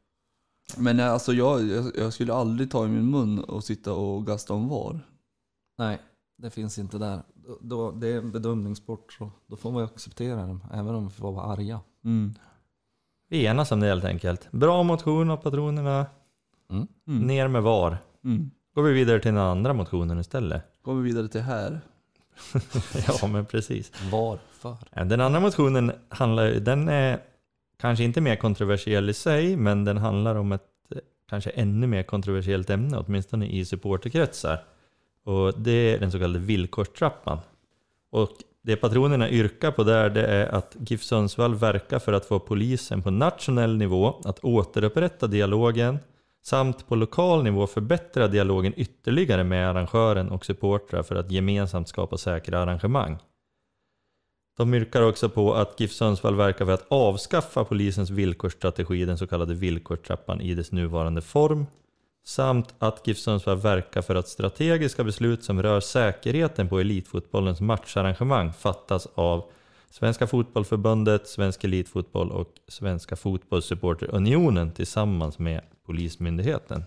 Men eh, alltså jag, jag, skulle aldrig ta i min mun och sitta och gasta om VAR. Nej, det finns inte där. Då- det är en bedömningssport så då får man acceptera dem, även om vi får vara arga. Mm. Vi enas om det helt enkelt. Bra motion av patronerna. Mm. Mm. Ner med VAR. Mm. Går vi vidare till den andra motionen istället. Går vi vidare till här. ja, men precis. Varför? Den andra motionen handlar, den är kanske inte mer kontroversiell i sig, men den handlar om ett eh, kanske ännu mer kontroversiellt ämne, åtminstone i supporterkretsar. Och det är den så kallade villkorstrappan. Och det patronerna yrkar på där, det är att GIF Sundsvall verkar för att få polisen på nationell nivå att återupprätta dialogen samt på lokal nivå förbättra dialogen ytterligare med arrangören och supportrar för att gemensamt skapa säkra arrangemang. De yrkar också på att GIF Sundsvall verkar för att avskaffa polisens villkorsstrategi, den så kallade villkorstrappan, i dess nuvarande form. samt att GIF Sundsvall verkar för att strategiska beslut som rör säkerheten på elitfotbollens matcharrangemang fattas av Svenska Fotbollförbundet, Svensk Elitfotboll och Svenska Fotbollssupporterunionen tillsammans med Polismyndigheten.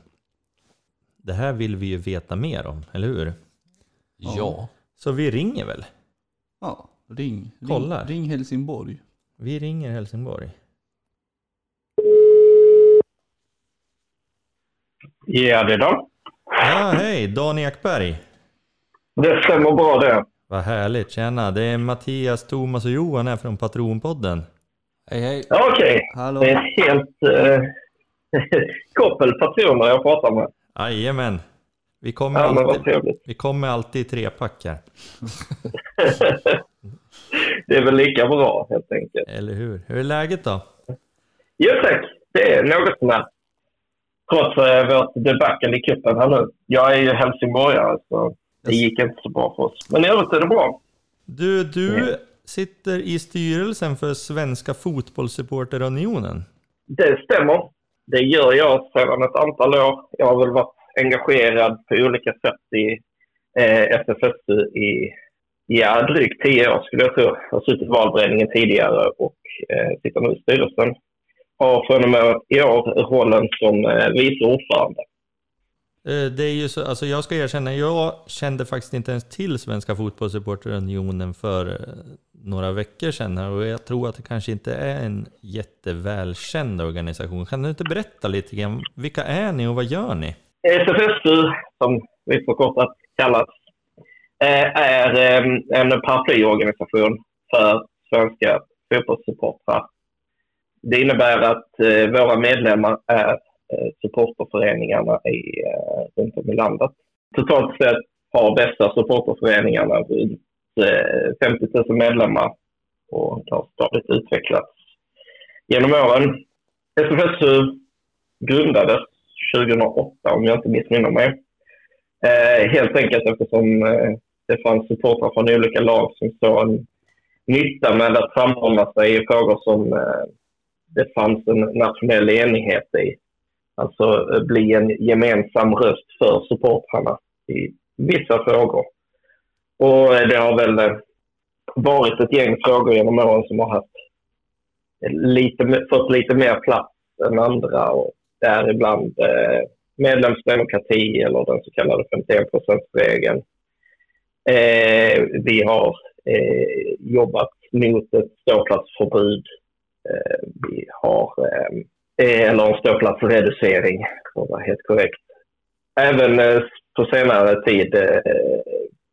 Det här vill vi ju veta mer om, eller hur? Ja. Så vi ringer väl? Ja, ring. Kollar. Ring, ring Helsingborg. Vi ringer Helsingborg. Ja, det är Dan. Ja, hej! Dan Ekberg. Det stämmer bra det. Vad härligt, tjena. Det är Mattias, Thomas och Johan här från Patronpodden. Hej hej. Okej, Hallå. det är ett helt eh, koppel patroner jag pratar med. Jajamän. Vi kommer, Ja, alltid, vi kommer alltid i trepack här, det är väl lika bra helt enkelt. eller hur? Hur är läget då? Jo tack, det är något sånär. Trots eh, vårt debacle i cupen här nu. Jag är ju helsingborgare så det gick inte så bra för oss. Men i övrigt är det bra. Du, du sitter i styrelsen för Svenska Fotbollssupporterunionen. Det stämmer. Det gör jag sedan ett antal år. Jag har väl varit engagerad på olika sätt i eh, SFSU i ja, drygt tio år skulle jag tro. Jag har suttit i valberedningen tidigare och eh, sitter nu i styrelsen. Har från och med i år rollen som eh, vice ordförande. Eh, det är ju så, alltså jag ska erkänna, jag kände faktiskt inte ens till Svenska Fotbollssupporterunionen för eh, några veckor sedan och jag tror att det kanske inte är en jättevälkänd organisation. Kan du inte berätta lite grann, vilka är ni och vad gör ni? SFSU, som vi förkortat kallas, eh, är ehm, en paraplyorganisation för svenska fotbollssupportrar. Det innebär att våra medlemmar är Eh, supporterföreningarna i, eh, runt om i landet. Totalt sett har dessa supporterföreningarna runt eh, 50 000 medlemmar och det har stadigt utvecklats genom åren. SFSU grundades 2008 om jag inte missminner mig. Eh, helt enkelt eftersom eh, det fanns supportrar från olika lag som såg en nytta med att framhålla sig i frågor som eh, det fanns en nationell enighet i. Alltså eh, bli en gemensam röst för supportrarna i vissa frågor. Och eh, det har väl eh, varit ett gäng frågor genom åren som har haft lite, fått lite mer plats än andra och däribland eh, medlemsdemokrati eller den så kallade 51-procentsregeln. eh, Vi har eh, jobbat mot ett ståplatsförbud. Eh, vi har, eh, eller en ståplatsreducering, för att vara helt korrekt. Även eh, på senare tid eh,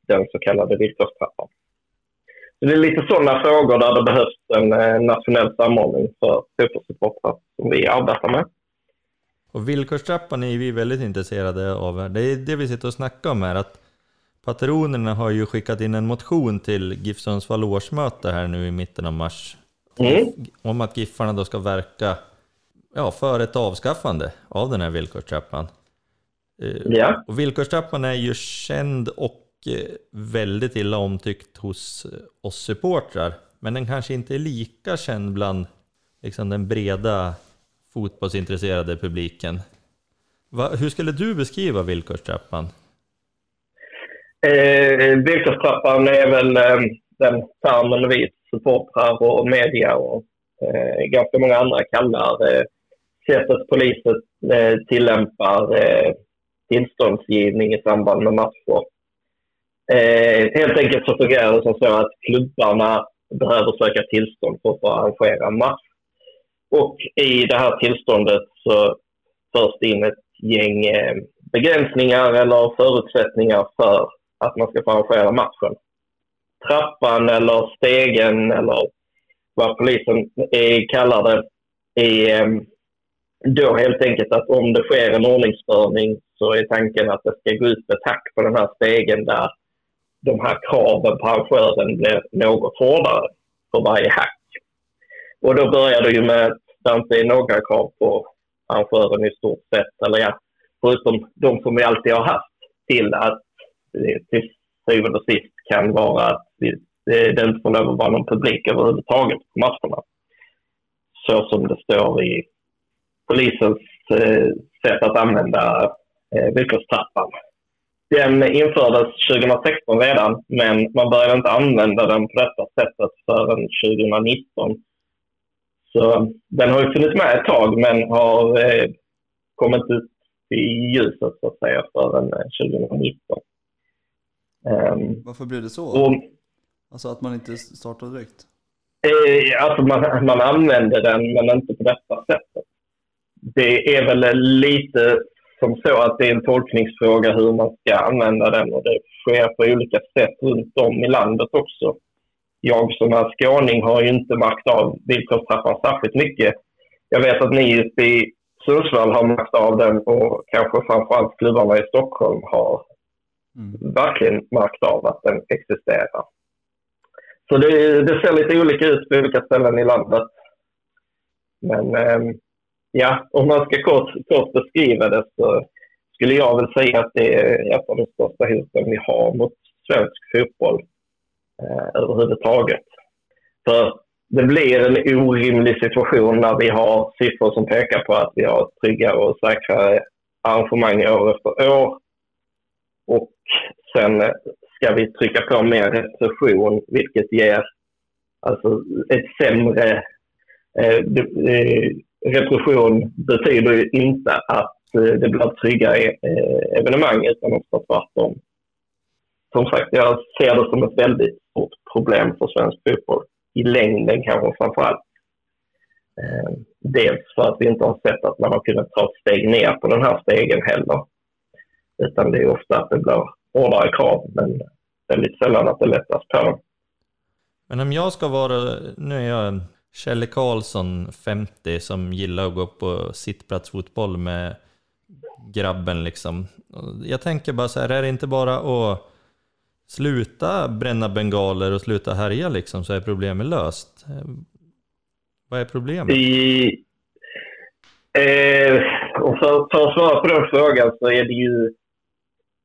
den så kallade villkorstrappan. Så det är lite sådana frågor där det behövs en eh, nationell samordning för fotbollssupportrar som vi arbetar med. Och villkorstrappan är vi väldigt intresserade av. Det är det vi sitter och snackar om här, att patronerna har ju skickat in en motion till GIF Sundsvall årsmöte här nu i mitten av mars. Mm. Om att Giffarna då ska verka ja, för ett avskaffande av den här villkorstrappan. Eh, Ja. Och villkorstrappan är ju känd och eh, väldigt illa omtyckt hos eh, oss supportrar. Men den kanske inte är lika känd bland liksom, den breda fotbollsintresserade publiken. Va, hur skulle du beskriva villkorstrappan? Eh, Villkorstrappan är väl eh, den termen vi supportrar och media och eh, ganska många andra kallar eh, sättet polisen eh, tillämpar eh, tillståndsgivning i samband med matcher. Eh, helt enkelt så fungerar det som så att klubbarna behöver söka tillstånd för att få arrangera en match. Och i det här tillståndet så förs det in ett gäng begränsningar eller förutsättningar för att man ska få arrangera matchen. Trappan eller stegen eller vad polisen kallar det i då helt enkelt att om det sker en ordningsstörning så är tanken att det ska gå ut ett hack på den här stegen där de här kraven på arrangören blir något hårdare för varje hack. Och då börjar det ju med att det inte är några krav på arrangören i stort sett, eller ja, förutom de som vi alltid har haft, till att till syvende och sist kan vara att det inte får lov att vara någon publik överhuvudtaget på matcherna. Så som det står i polisens eh, sätt att använda eh, villkorstrappan. Den infördes 2016 redan, men man började inte använda den på detta sättet förrän 2019. Så den har ju funnits med ett tag, men har eh, kommit ut i ljuset så att säga förrän 2019. Um, Varför blev det så? Och, alltså att man inte startade direkt? Alltså man, man använder den, men inte på detta. Det är väl lite som så att det är en tolkningsfråga hur man ska använda den och det sker på olika sätt runt om i landet också. Jag som är skåning har ju inte märkt av villkorstrappan särskilt mycket. Jag vet att ni i Sundsvall har märkt av den och kanske framförallt klubbarna i Stockholm har mm. verkligen märkt av att den existerar. Så det, det, ser lite olika ut på olika ställen i landet. Men eh, ja, om man ska kort, kort beskriva det så skulle jag väl säga att det är ett av de största hoten vi har mot svensk fotboll eh, överhuvudtaget. För det blir en orimlig situation när vi har siffror som pekar på att vi har tryggare och säkrare arrangemang år efter år. Och sen ska vi trycka på mer repression, vilket ger alltså ett sämre... Eh, eh repression betyder ju inte att eh, det blir tryggare eh, evenemang, utan också tvärtom. Som sagt, jag ser det som ett väldigt stort problem för svensk fotboll i längden kanske framför allt. Eh, dels för att vi inte har sett att man har kunnat ta ett steg ner på den här stegen heller. Utan det är ofta att det blir hårdare krav, men väldigt sällan att det lättas på dem. Men om jag ska vara, nu är jag Kjelle Karlsson 50 som gillar att gå på sittplatsfotboll med grabben liksom. Jag tänker bara så här, är det inte bara att sluta bränna bengaler och sluta härja liksom så är problemet löst. Vad är problemet? I, eh, och för, för att svara på den frågan så är det ju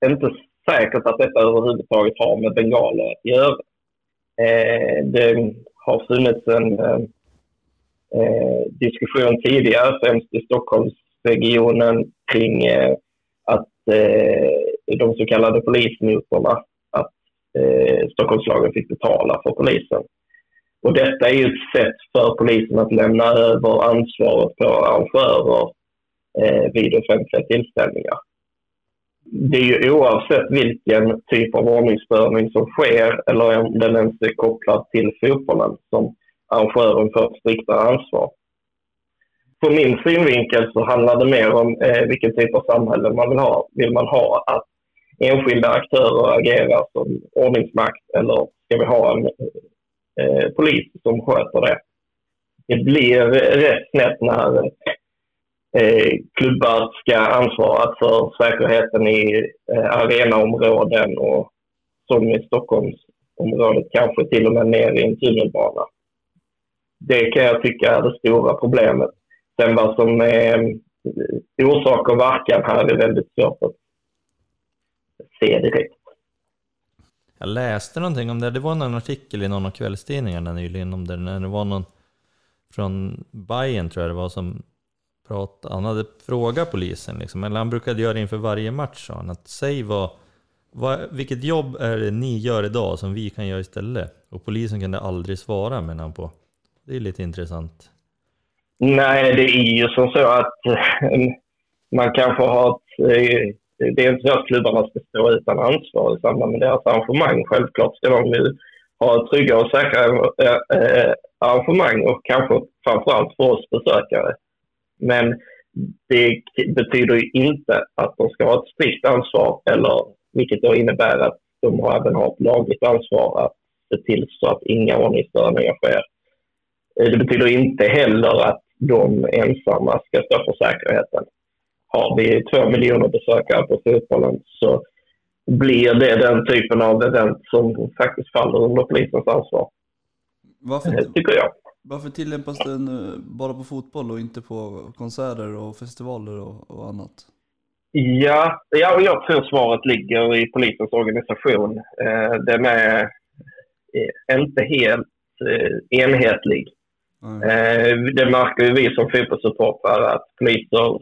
inte säkert att detta överhuvudtaget har med bengaler att göra. Eh, det har funnits en eh, eh, diskussion tidigare, främst i Stockholmsregionen, kring eh, att eh, de så kallade polisnotorna eh, Stockholmslagen fick betala för polisen. Och detta är ju ett sätt för polisen att lämna över ansvaret på arrangörer eh, vid offentliga tillställningar. Det är ju oavsett vilken typ av ordningsstörning som sker eller om den ens är kopplad till fotbollen som arrangören får ett striktare ansvar. Från min synvinkel så handlar det mer om eh, vilken typ av samhälle man vill ha. Vill man ha att enskilda aktörer agerar som ordningsmakt eller ska vi ha en eh, polis som sköter det? Det blir rätt snett när eh, klubbar ska ansvara för säkerheten i eh, arenaområden och som i Stockholmsområdet kanske till och med ner i en tunnelbana. Det kan jag tycka är det stora problemet. Sen vad som är eh, orsak och verkan här är väldigt svårt att se direkt. Jag läste någonting om det, det var en artikel i någon av kvällstidningarna nyligen om det, när det var någon från Bayern tror jag det var som pratade, han hade frågat polisen liksom, eller han brukade göra det inför varje match sa han, att säg vad, vad, vilket jobb är det ni gör idag som vi kan göra istället? Och polisen kunde aldrig svara menar han på. Det är lite intressant. Nej, det är ju som så att eh, man kanske har ett eh, det är inte så att klubbarna ska stå utan ansvar i samband med deras arrangemang. Självklart ska de ha trygga och säkra eh, arrangemang och kanske framförallt för oss besökare. Men det betyder ju inte att de ska ha ett strikt ansvar, eller vilket då innebär att de även har ett lagligt ansvar att se till så att inga ordningsstörningar sker. Eh, det betyder inte heller att de ensamma ska stå för säkerheten har vi två miljoner besökare på fotbollen så blir det den typen av event som faktiskt faller under polisens ansvar. Varför, det tycker jag. Varför tillämpas den eh, bara på fotboll och inte på konserter och festivaler och, och annat? Ja, ja, jag tror svaret ligger i polisens organisation. Eh, den är inte helt eh, enhetlig. Mm. Det märker vi som fotbollssupportrar att poliser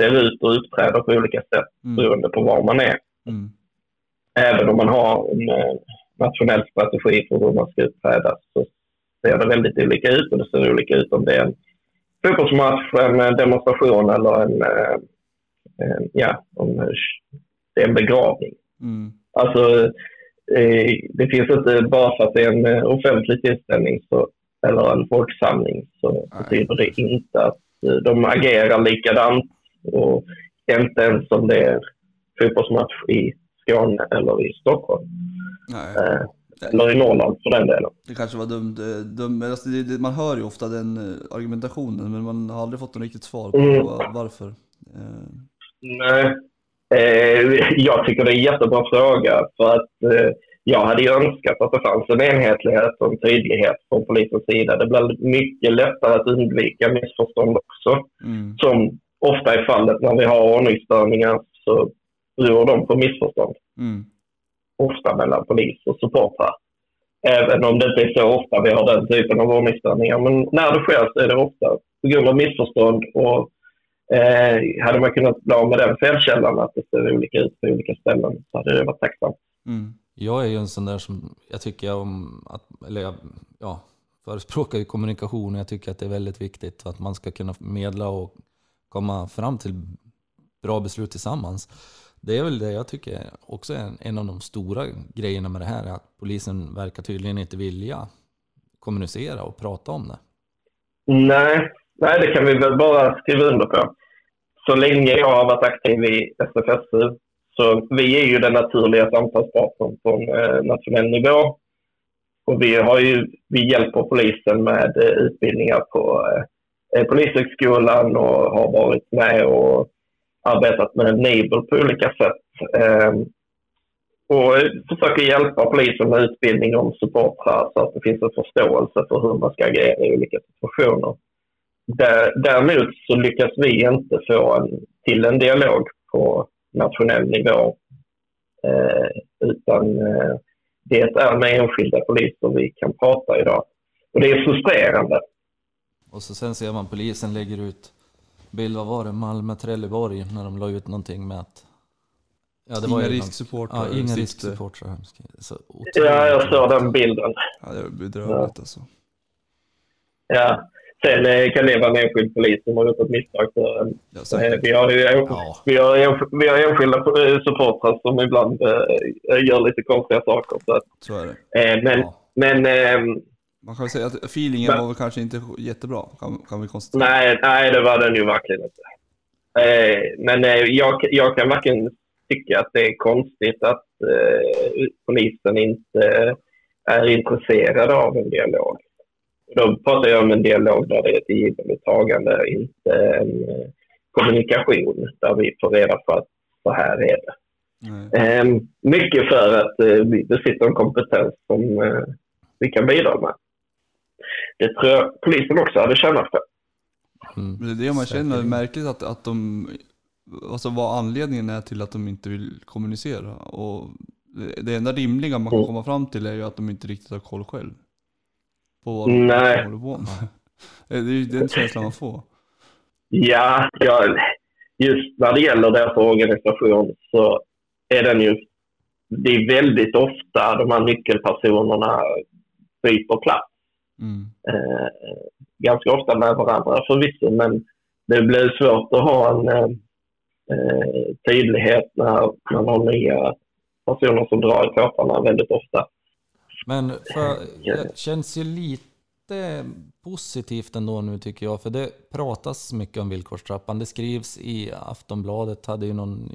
ser ut och uppträder på olika sätt Mm. beroende på var man är. Mm. Även om man har en eh, nationell strategi för hur man ska uppträda så ser det väldigt olika ut och det ser olika ut om det är en fotbollsmatch, en eh, demonstration eller en, en ja, eh, det är en begravning. Mm. Alltså, det finns inte bara för att det är en offentlig tillställning så, eller en folksamling så betyder det inte att eh, de agerar likadant och inte ens om det är fotbollsmatch i Skåne eller i Stockholm. Nej. Eh, eller i Norrland för den delen. Det kanske var dumt. eh, dum, men alltså man hör ju ofta den argumentationen men man har aldrig fått något riktigt svar på Mm. va- varför. Nej. Jag tycker det är en jättebra fråga för att jag hade ju önskat att det fanns en enhetlighet och en tydlighet från polisens sida. Det blir mycket lättare att undvika missförstånd också. mm. Som ofta är fallet när vi har ordningsstörningar så beror de på missförstånd. Mm. Ofta mellan polis och supportrar. Även om det inte är så ofta vi har den typen av ordningsstörningar. Men när det sker så är det ofta på grund av missförstånd. Och eh, hade man kunnat bli av med den felkällan att det ser olika ut på olika ställen så hade det varit tacksamt. Mm. Jag är ju en sån där som, jag tycker om att, eller jag, ja, förespråkar ju kommunikation och jag tycker att det är väldigt viktigt att man ska kunna medla och komma fram till bra beslut tillsammans. Det är väl det jag tycker också är en, av de stora grejerna med det här, är att polisen verkar tydligen inte vilja kommunicera och prata om det. Nej, nej, det kan vi väl bara skriva under på. Så länge jag har varit aktiv i SFSU så vi är ju den naturliga samtalspartnern på en eh, nationell nivå. Och vi, har ju, vi hjälper polisen med eh, utbildningar på eh, eh Polishögskolan och har varit med och arbetat med NABLE på olika sätt. Ehm, eh, och försöker hjälpa polisen med utbildning om supportrar så att det finns en förståelse för hur man ska agera i olika situationer. Däremot så lyckas vi inte få en, till en dialog på nationell nivå. Eh, utan eh, det är med enskilda poliser vi kan prata idag. Och det är frustrerande. Och så sen ser man polisen lägger ut bild, vad var det, Malmö-Trelleborg när de la ut någonting med att Ja, det var Inga risksupportrar. Ja, inga risksupportrar. Så otroligt. Ja, jag såg den bilden. Ja, det är bedrövligt alltså. Ja. Sen eh, kan det vara en enskild polis som har gjort ett misstag. Ja, eh, vi, har ju, Ja. vi, har, ensk- vi har enskilda eh, supportrar som ibland eh, gör lite konstiga saker. Så Så är det. eh, men Ja. men ehm, Man kan väl säga att feelingen Men- var väl kanske inte jättebra, kan, kan vi konstatera. Nej, nej, det var den ju verkligen inte. Men jag, jag kan verkligen tycka att det är konstigt att polisen inte är intresserad av en dialog. Då pratar jag om en dialog där det är ett givande tagande, inte en eh, kommunikation där vi får reda på att så här är det. Eh, mycket för att eh, vi besitter en kompetens som eh, vi kan bidra med. Det tror jag polisen också hade tjänat på. Mm. Men det är det man känner, Säkerligen. märkligt att, att de, alltså vad anledningen är till att de inte vill kommunicera. Och det, det enda rimliga man kan Mm. komma fram till är ju att de inte riktigt har koll själv. På vad Nej. de håller på med. Det är ju den känslan man får. Ja, ja, just när det gäller deras organisation så är den ju... Det är väldigt ofta de här nyckelpersonerna byter plats. Mm. Eh, ganska ofta med varandra förvisso, men det blir svårt att ha en eh, eh, tydlighet när man har nya personer som drar i tårtarna väldigt ofta. Men för, det känns ju lite positivt ändå nu tycker jag, för det pratas mycket om villkorstrappan. Det skrivs i Aftonbladet, hade ju någon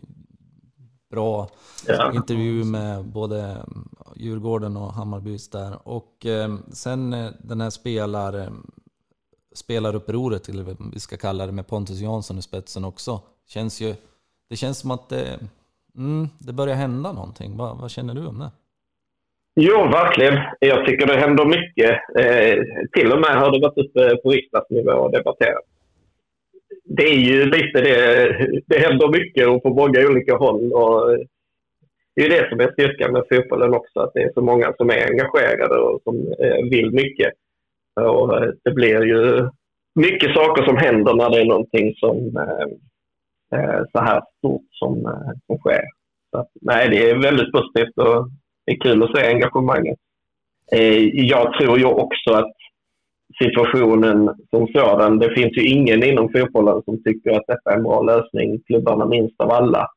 bra Ja. intervju med både Djurgården och Hammarbys där. Och eh, sen eh, den här spelar, eh, spelarupproret, eller vad vi ska kalla det, med Pontus Jansson i spetsen också. Känns ju, det känns som att det, mm, det börjar hända någonting. Va, vad känner du om det? Jo, verkligen. Jag tycker det händer mycket. Eh, till och med har det varit uppe eh, på riksdagsnivå och debatterat. Det är ju lite det. Det händer mycket och på många olika håll. Och eh, det är ju det som är styrkan med fotbollen också. Att det är så många som är engagerade och som eh, vill mycket. Och det blir ju mycket saker som händer när det är någonting som eh, så här stort som, som sker. Så nej, det är väldigt positivt och det är kul att se engagemanget. Eh, jag tror ju också att situationen som sådan, det finns ju ingen inom fotbollen som tycker att detta är en bra lösning, klubbarna minst av alla.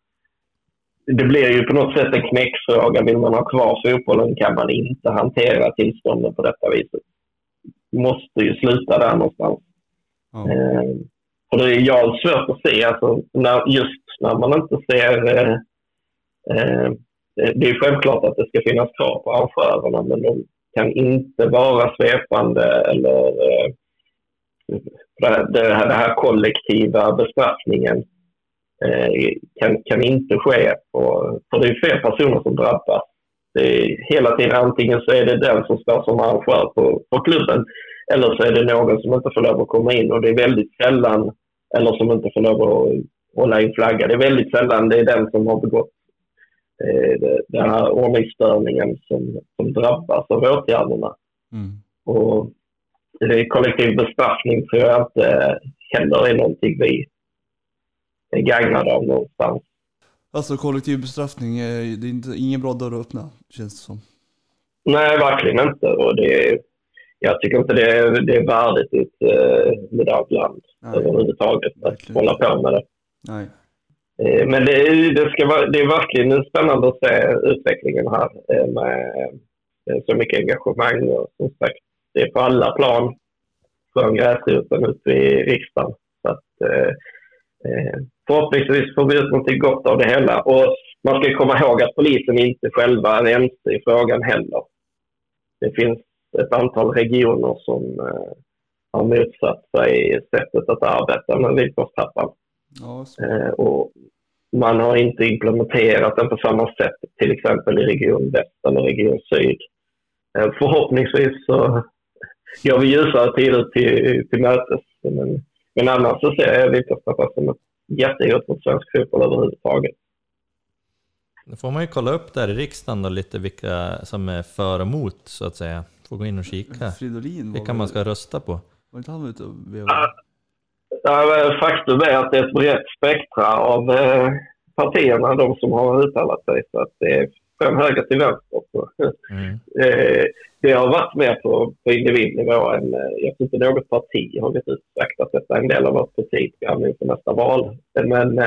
Det blir ju på något sätt en knäckfråga. Vill man ha kvar fotbollen kan man inte hantera tillstånden på detta viset. måste ju sluta där någonstans. Ja. Eh, för det är jag svårt att se, alltså, när, just när man inte ser... Eh, eh, Eh, det är självklart att det ska finnas krav på arrangörerna, men de kan inte vara svepande eller eh, här, här kollektiva bestraffningen eh, kan, kan inte ske. På, för det är fler personer som drabbas. Det är hela tiden antingen så är det den som står som arrangör på, på klubben eller så är det någon som inte får lov att komma in och det är väldigt sällan, eller som inte får lov att hålla in flagga. Det är väldigt sällan det är den som har begått den här ordningsstörningen som, som drabbas av åtgärderna. Mm. Och det kollektiv bestraffning tror jag inte heller är någonting vi är gagnade av någonstans. Alltså kollektiv bestraffning, är, det är inte, ingen bra dörr att öppna, känns det som. Nej, verkligen inte. Och det, jag tycker inte det är, det är värdigt i ett eh, modernt land överhuvudtaget att verkligen. hålla på med det. Nej. Eh, men det, det, ska vara, det är verkligen spännande att se utvecklingen här eh, med eh, så mycket engagemang och som sagt, det är på alla plan från gräsroten ut i riksdagen. Så att, förhoppningsvis får vi ut något gott av det hela. Och man ska komma ihåg att polisen inte själva är ense i frågan heller. Det finns ett antal regioner som har motsatt sig sättet att arbeta med villkorstrappan. Ja, eh, och man har inte implementerat den på samma sätt, till exempel i Region Väst eller Region Syd. Eh, förhoppningsvis så går vi ljusare tider till, till mötes. Men, men annars så ser jag Vitterstaffa som ett jättehot mot svensk fotboll överhuvudtaget. Då får man ju kolla upp där i riksdagen då lite vilka som är för och emot så att säga. Får gå in och kika. Fridolin vilka man ska rösta på. Var inte han ute och faktum är att det är ett brett spektra av eh, partierna, de som har uttalat sig. Så att det är från höger till vänster. Mm. eh, det har varit mer på, på individnivå än, eh, jag tror inte något parti har gått ut och sagt att detta är en del av vårt partiprogram inför nästa val. Men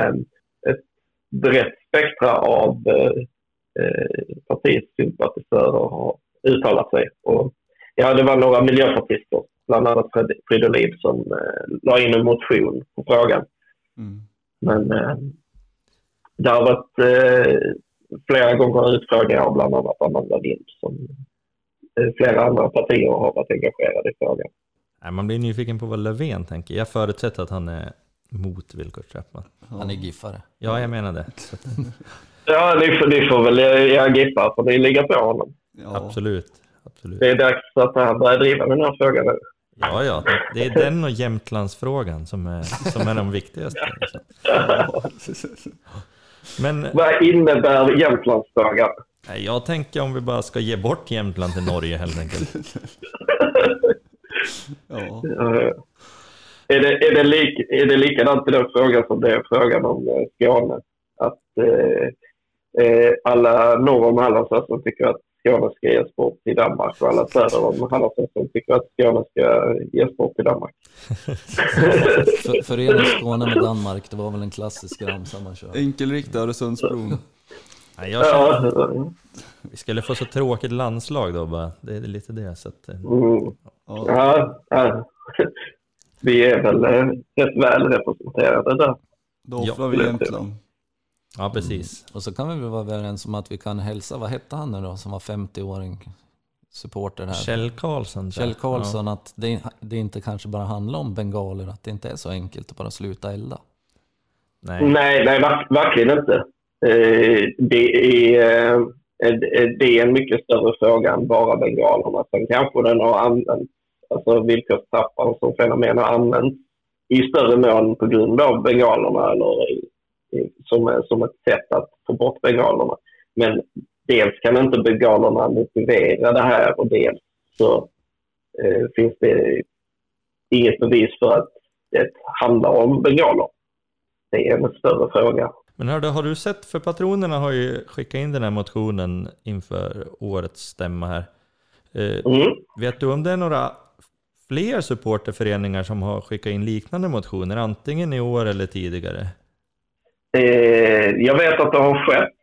ett brett spektra av partiets sympatisörer har uttalat sig. Och, ja, det var några miljöpartister bland annat Fridolin som eh, la in en motion på frågan. Mm. Men eh, det har varit eh, flera gånger utfrågningar av bland annat Amanda Lind som eh, flera andra partier har varit engagerade i frågan. man blir nyfiken på vad Löfven tänker. Jag förutsätter att han är mot villkorstrappan. Han är giffare. Ja, jag menar det. ja, ni får, ni får väl göra giffar för ni ligger på honom. Ja. Absolut. Absolut. Det är dags att han börjar driva den här frågan nu. Ja, ja. Det är den och Jämtlandsfrågan som är, som är de viktigaste. Men, Vad innebär Jämtlandsfrågan? Jag tänker om vi bara ska ge bort Jämtland till Norge helt enkelt. ja. Är det, är, det lik, är det likadant i den frågan som det är frågan om eh, Skåne? Att eh, eh, alla norr om Hallandsåsen tycker att Skåne ska ges bort till Danmark och alla söder om Hallandsåsen tycker att Skåne ska ges bort till Danmark. för, förena Skåne med Danmark, det var väl en klassisk ramsa man kör. Enkelriktad Öresundsbron. Nej, jag känner, Vi skulle få så tråkigt landslag då bara. Det är lite det. Så att, eh. mm. ja. ja, Vi är väl eh, rätt väl representerade där. Då offrar vi Jämtland. Ja, precis. Mm. Och så kan vi väl vara överens om att vi kan hälsa, vad hette han nu då, som var 50-åring supporter här? Kjell Karlsson. Kjell Karlsson, ja. att det, det, inte kanske bara handlar om bengaler, att det inte är så enkelt att bara sluta elda. Nej, nej, nej verkligen inte. Eh, det är, eh, det är en mycket större fråga än bara bengalerna. Sen kanske den har använts, alltså villkorstrappan som fenomen har använts i större mån på grund av bengalerna eller som, som ett sätt att få bort bengalerna. Men dels kan inte bengalerna motivera det här och dels så eh, finns det inget bevis för att det handlar om bengaler. det är en större fråga. Men hörde, har du sett, för patronerna har ju skickat in den här motionen inför årets stämma här. Eh, Mm. vet du om det är några fler supporterföreningar som har skickat in liknande motioner, antingen i år eller tidigare? Eh, jag vet att det har skett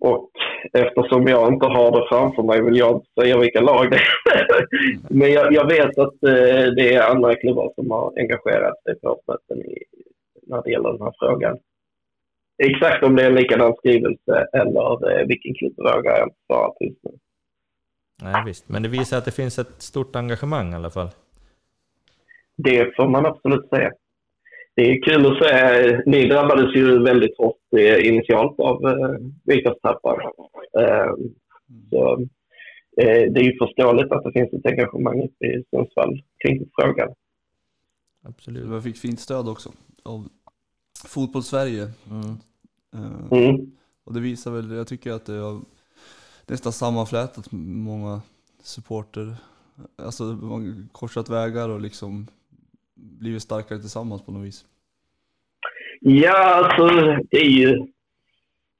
och eftersom jag inte har det framför mig vill jag inte säga vilka lag det är. Men jag, jag vet att eh, det är andra klubbar som har engagerat sig på årsmöten i, när det gäller den här frågan. Exakt om det är en likadan skrivelse eller eh, vilken klubb vågar jag inte svara på just nu. Nej visst, men det visar att det finns ett stort engagemang i alla fall. Det får man absolut säga. Det är kul att se. Ni drabbades ju väldigt hårt eh, initialt av eh, Vikerstappar. Eh, så eh, det är ju förståeligt att det finns ett engagemang uppe i Sundsvall kring frågan. Absolut. Jag fick fint stöd också av Fotbollssverige. Mm. Eh, Mm. Och det visar väl, jag tycker att det har nästan sammanflätat många supporter. Alltså korsat vägar och liksom blivit starkare tillsammans på något vis. Ja, alltså det är ju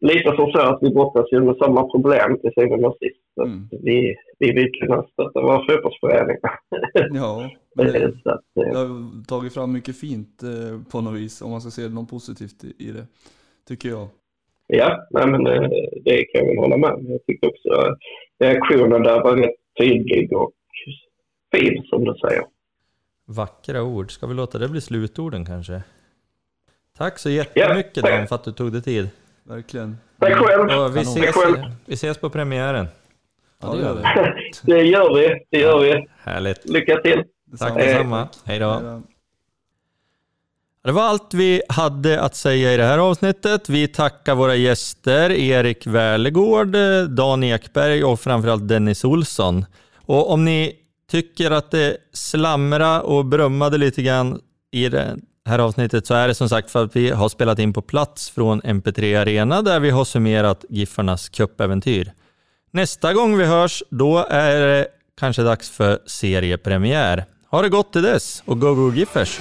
lite som så att vi brottas med samma problem till syvende och sist. Mm. Vi, vi vill kunna stötta våra fotbollsföreningar. Ja, men det, Så att, eh, det har tagit fram mycket fint eh, på något vis, om man ska se något positivt i- i det. Tycker jag. Ja, nej, men eh, det kan jag väl hålla med om. Jag tyckte också reaktionen där var rätt tydlig och fin som du säger. Vackra ord. Ska vi låta det bli slutorden kanske? Tack så jättemycket Ja. Dan för att du tog dig tid. Verkligen. Tack själv! Och vi, ses, Tack själv. vi ses på premiären. Ja, det gör vi. Det gör vi, det gör vi. Härligt. Lycka till! Tack detsamma. Hej då. Det var allt vi hade att säga i det här avsnittet. Vi tackar våra gäster Erik Välegård, Dan Ekberg och framförallt Dennis Olsson. Och om ni tycker att det slamra och brummade lite grann i det här avsnittet så är det som sagt för att vi har spelat in på plats från MP3 Arena där vi har summerat Giffarnas cupäventyr. Nästa gång vi hörs, då är det kanske dags för seriepremiär. Ha det gott till dess och go go Giffers!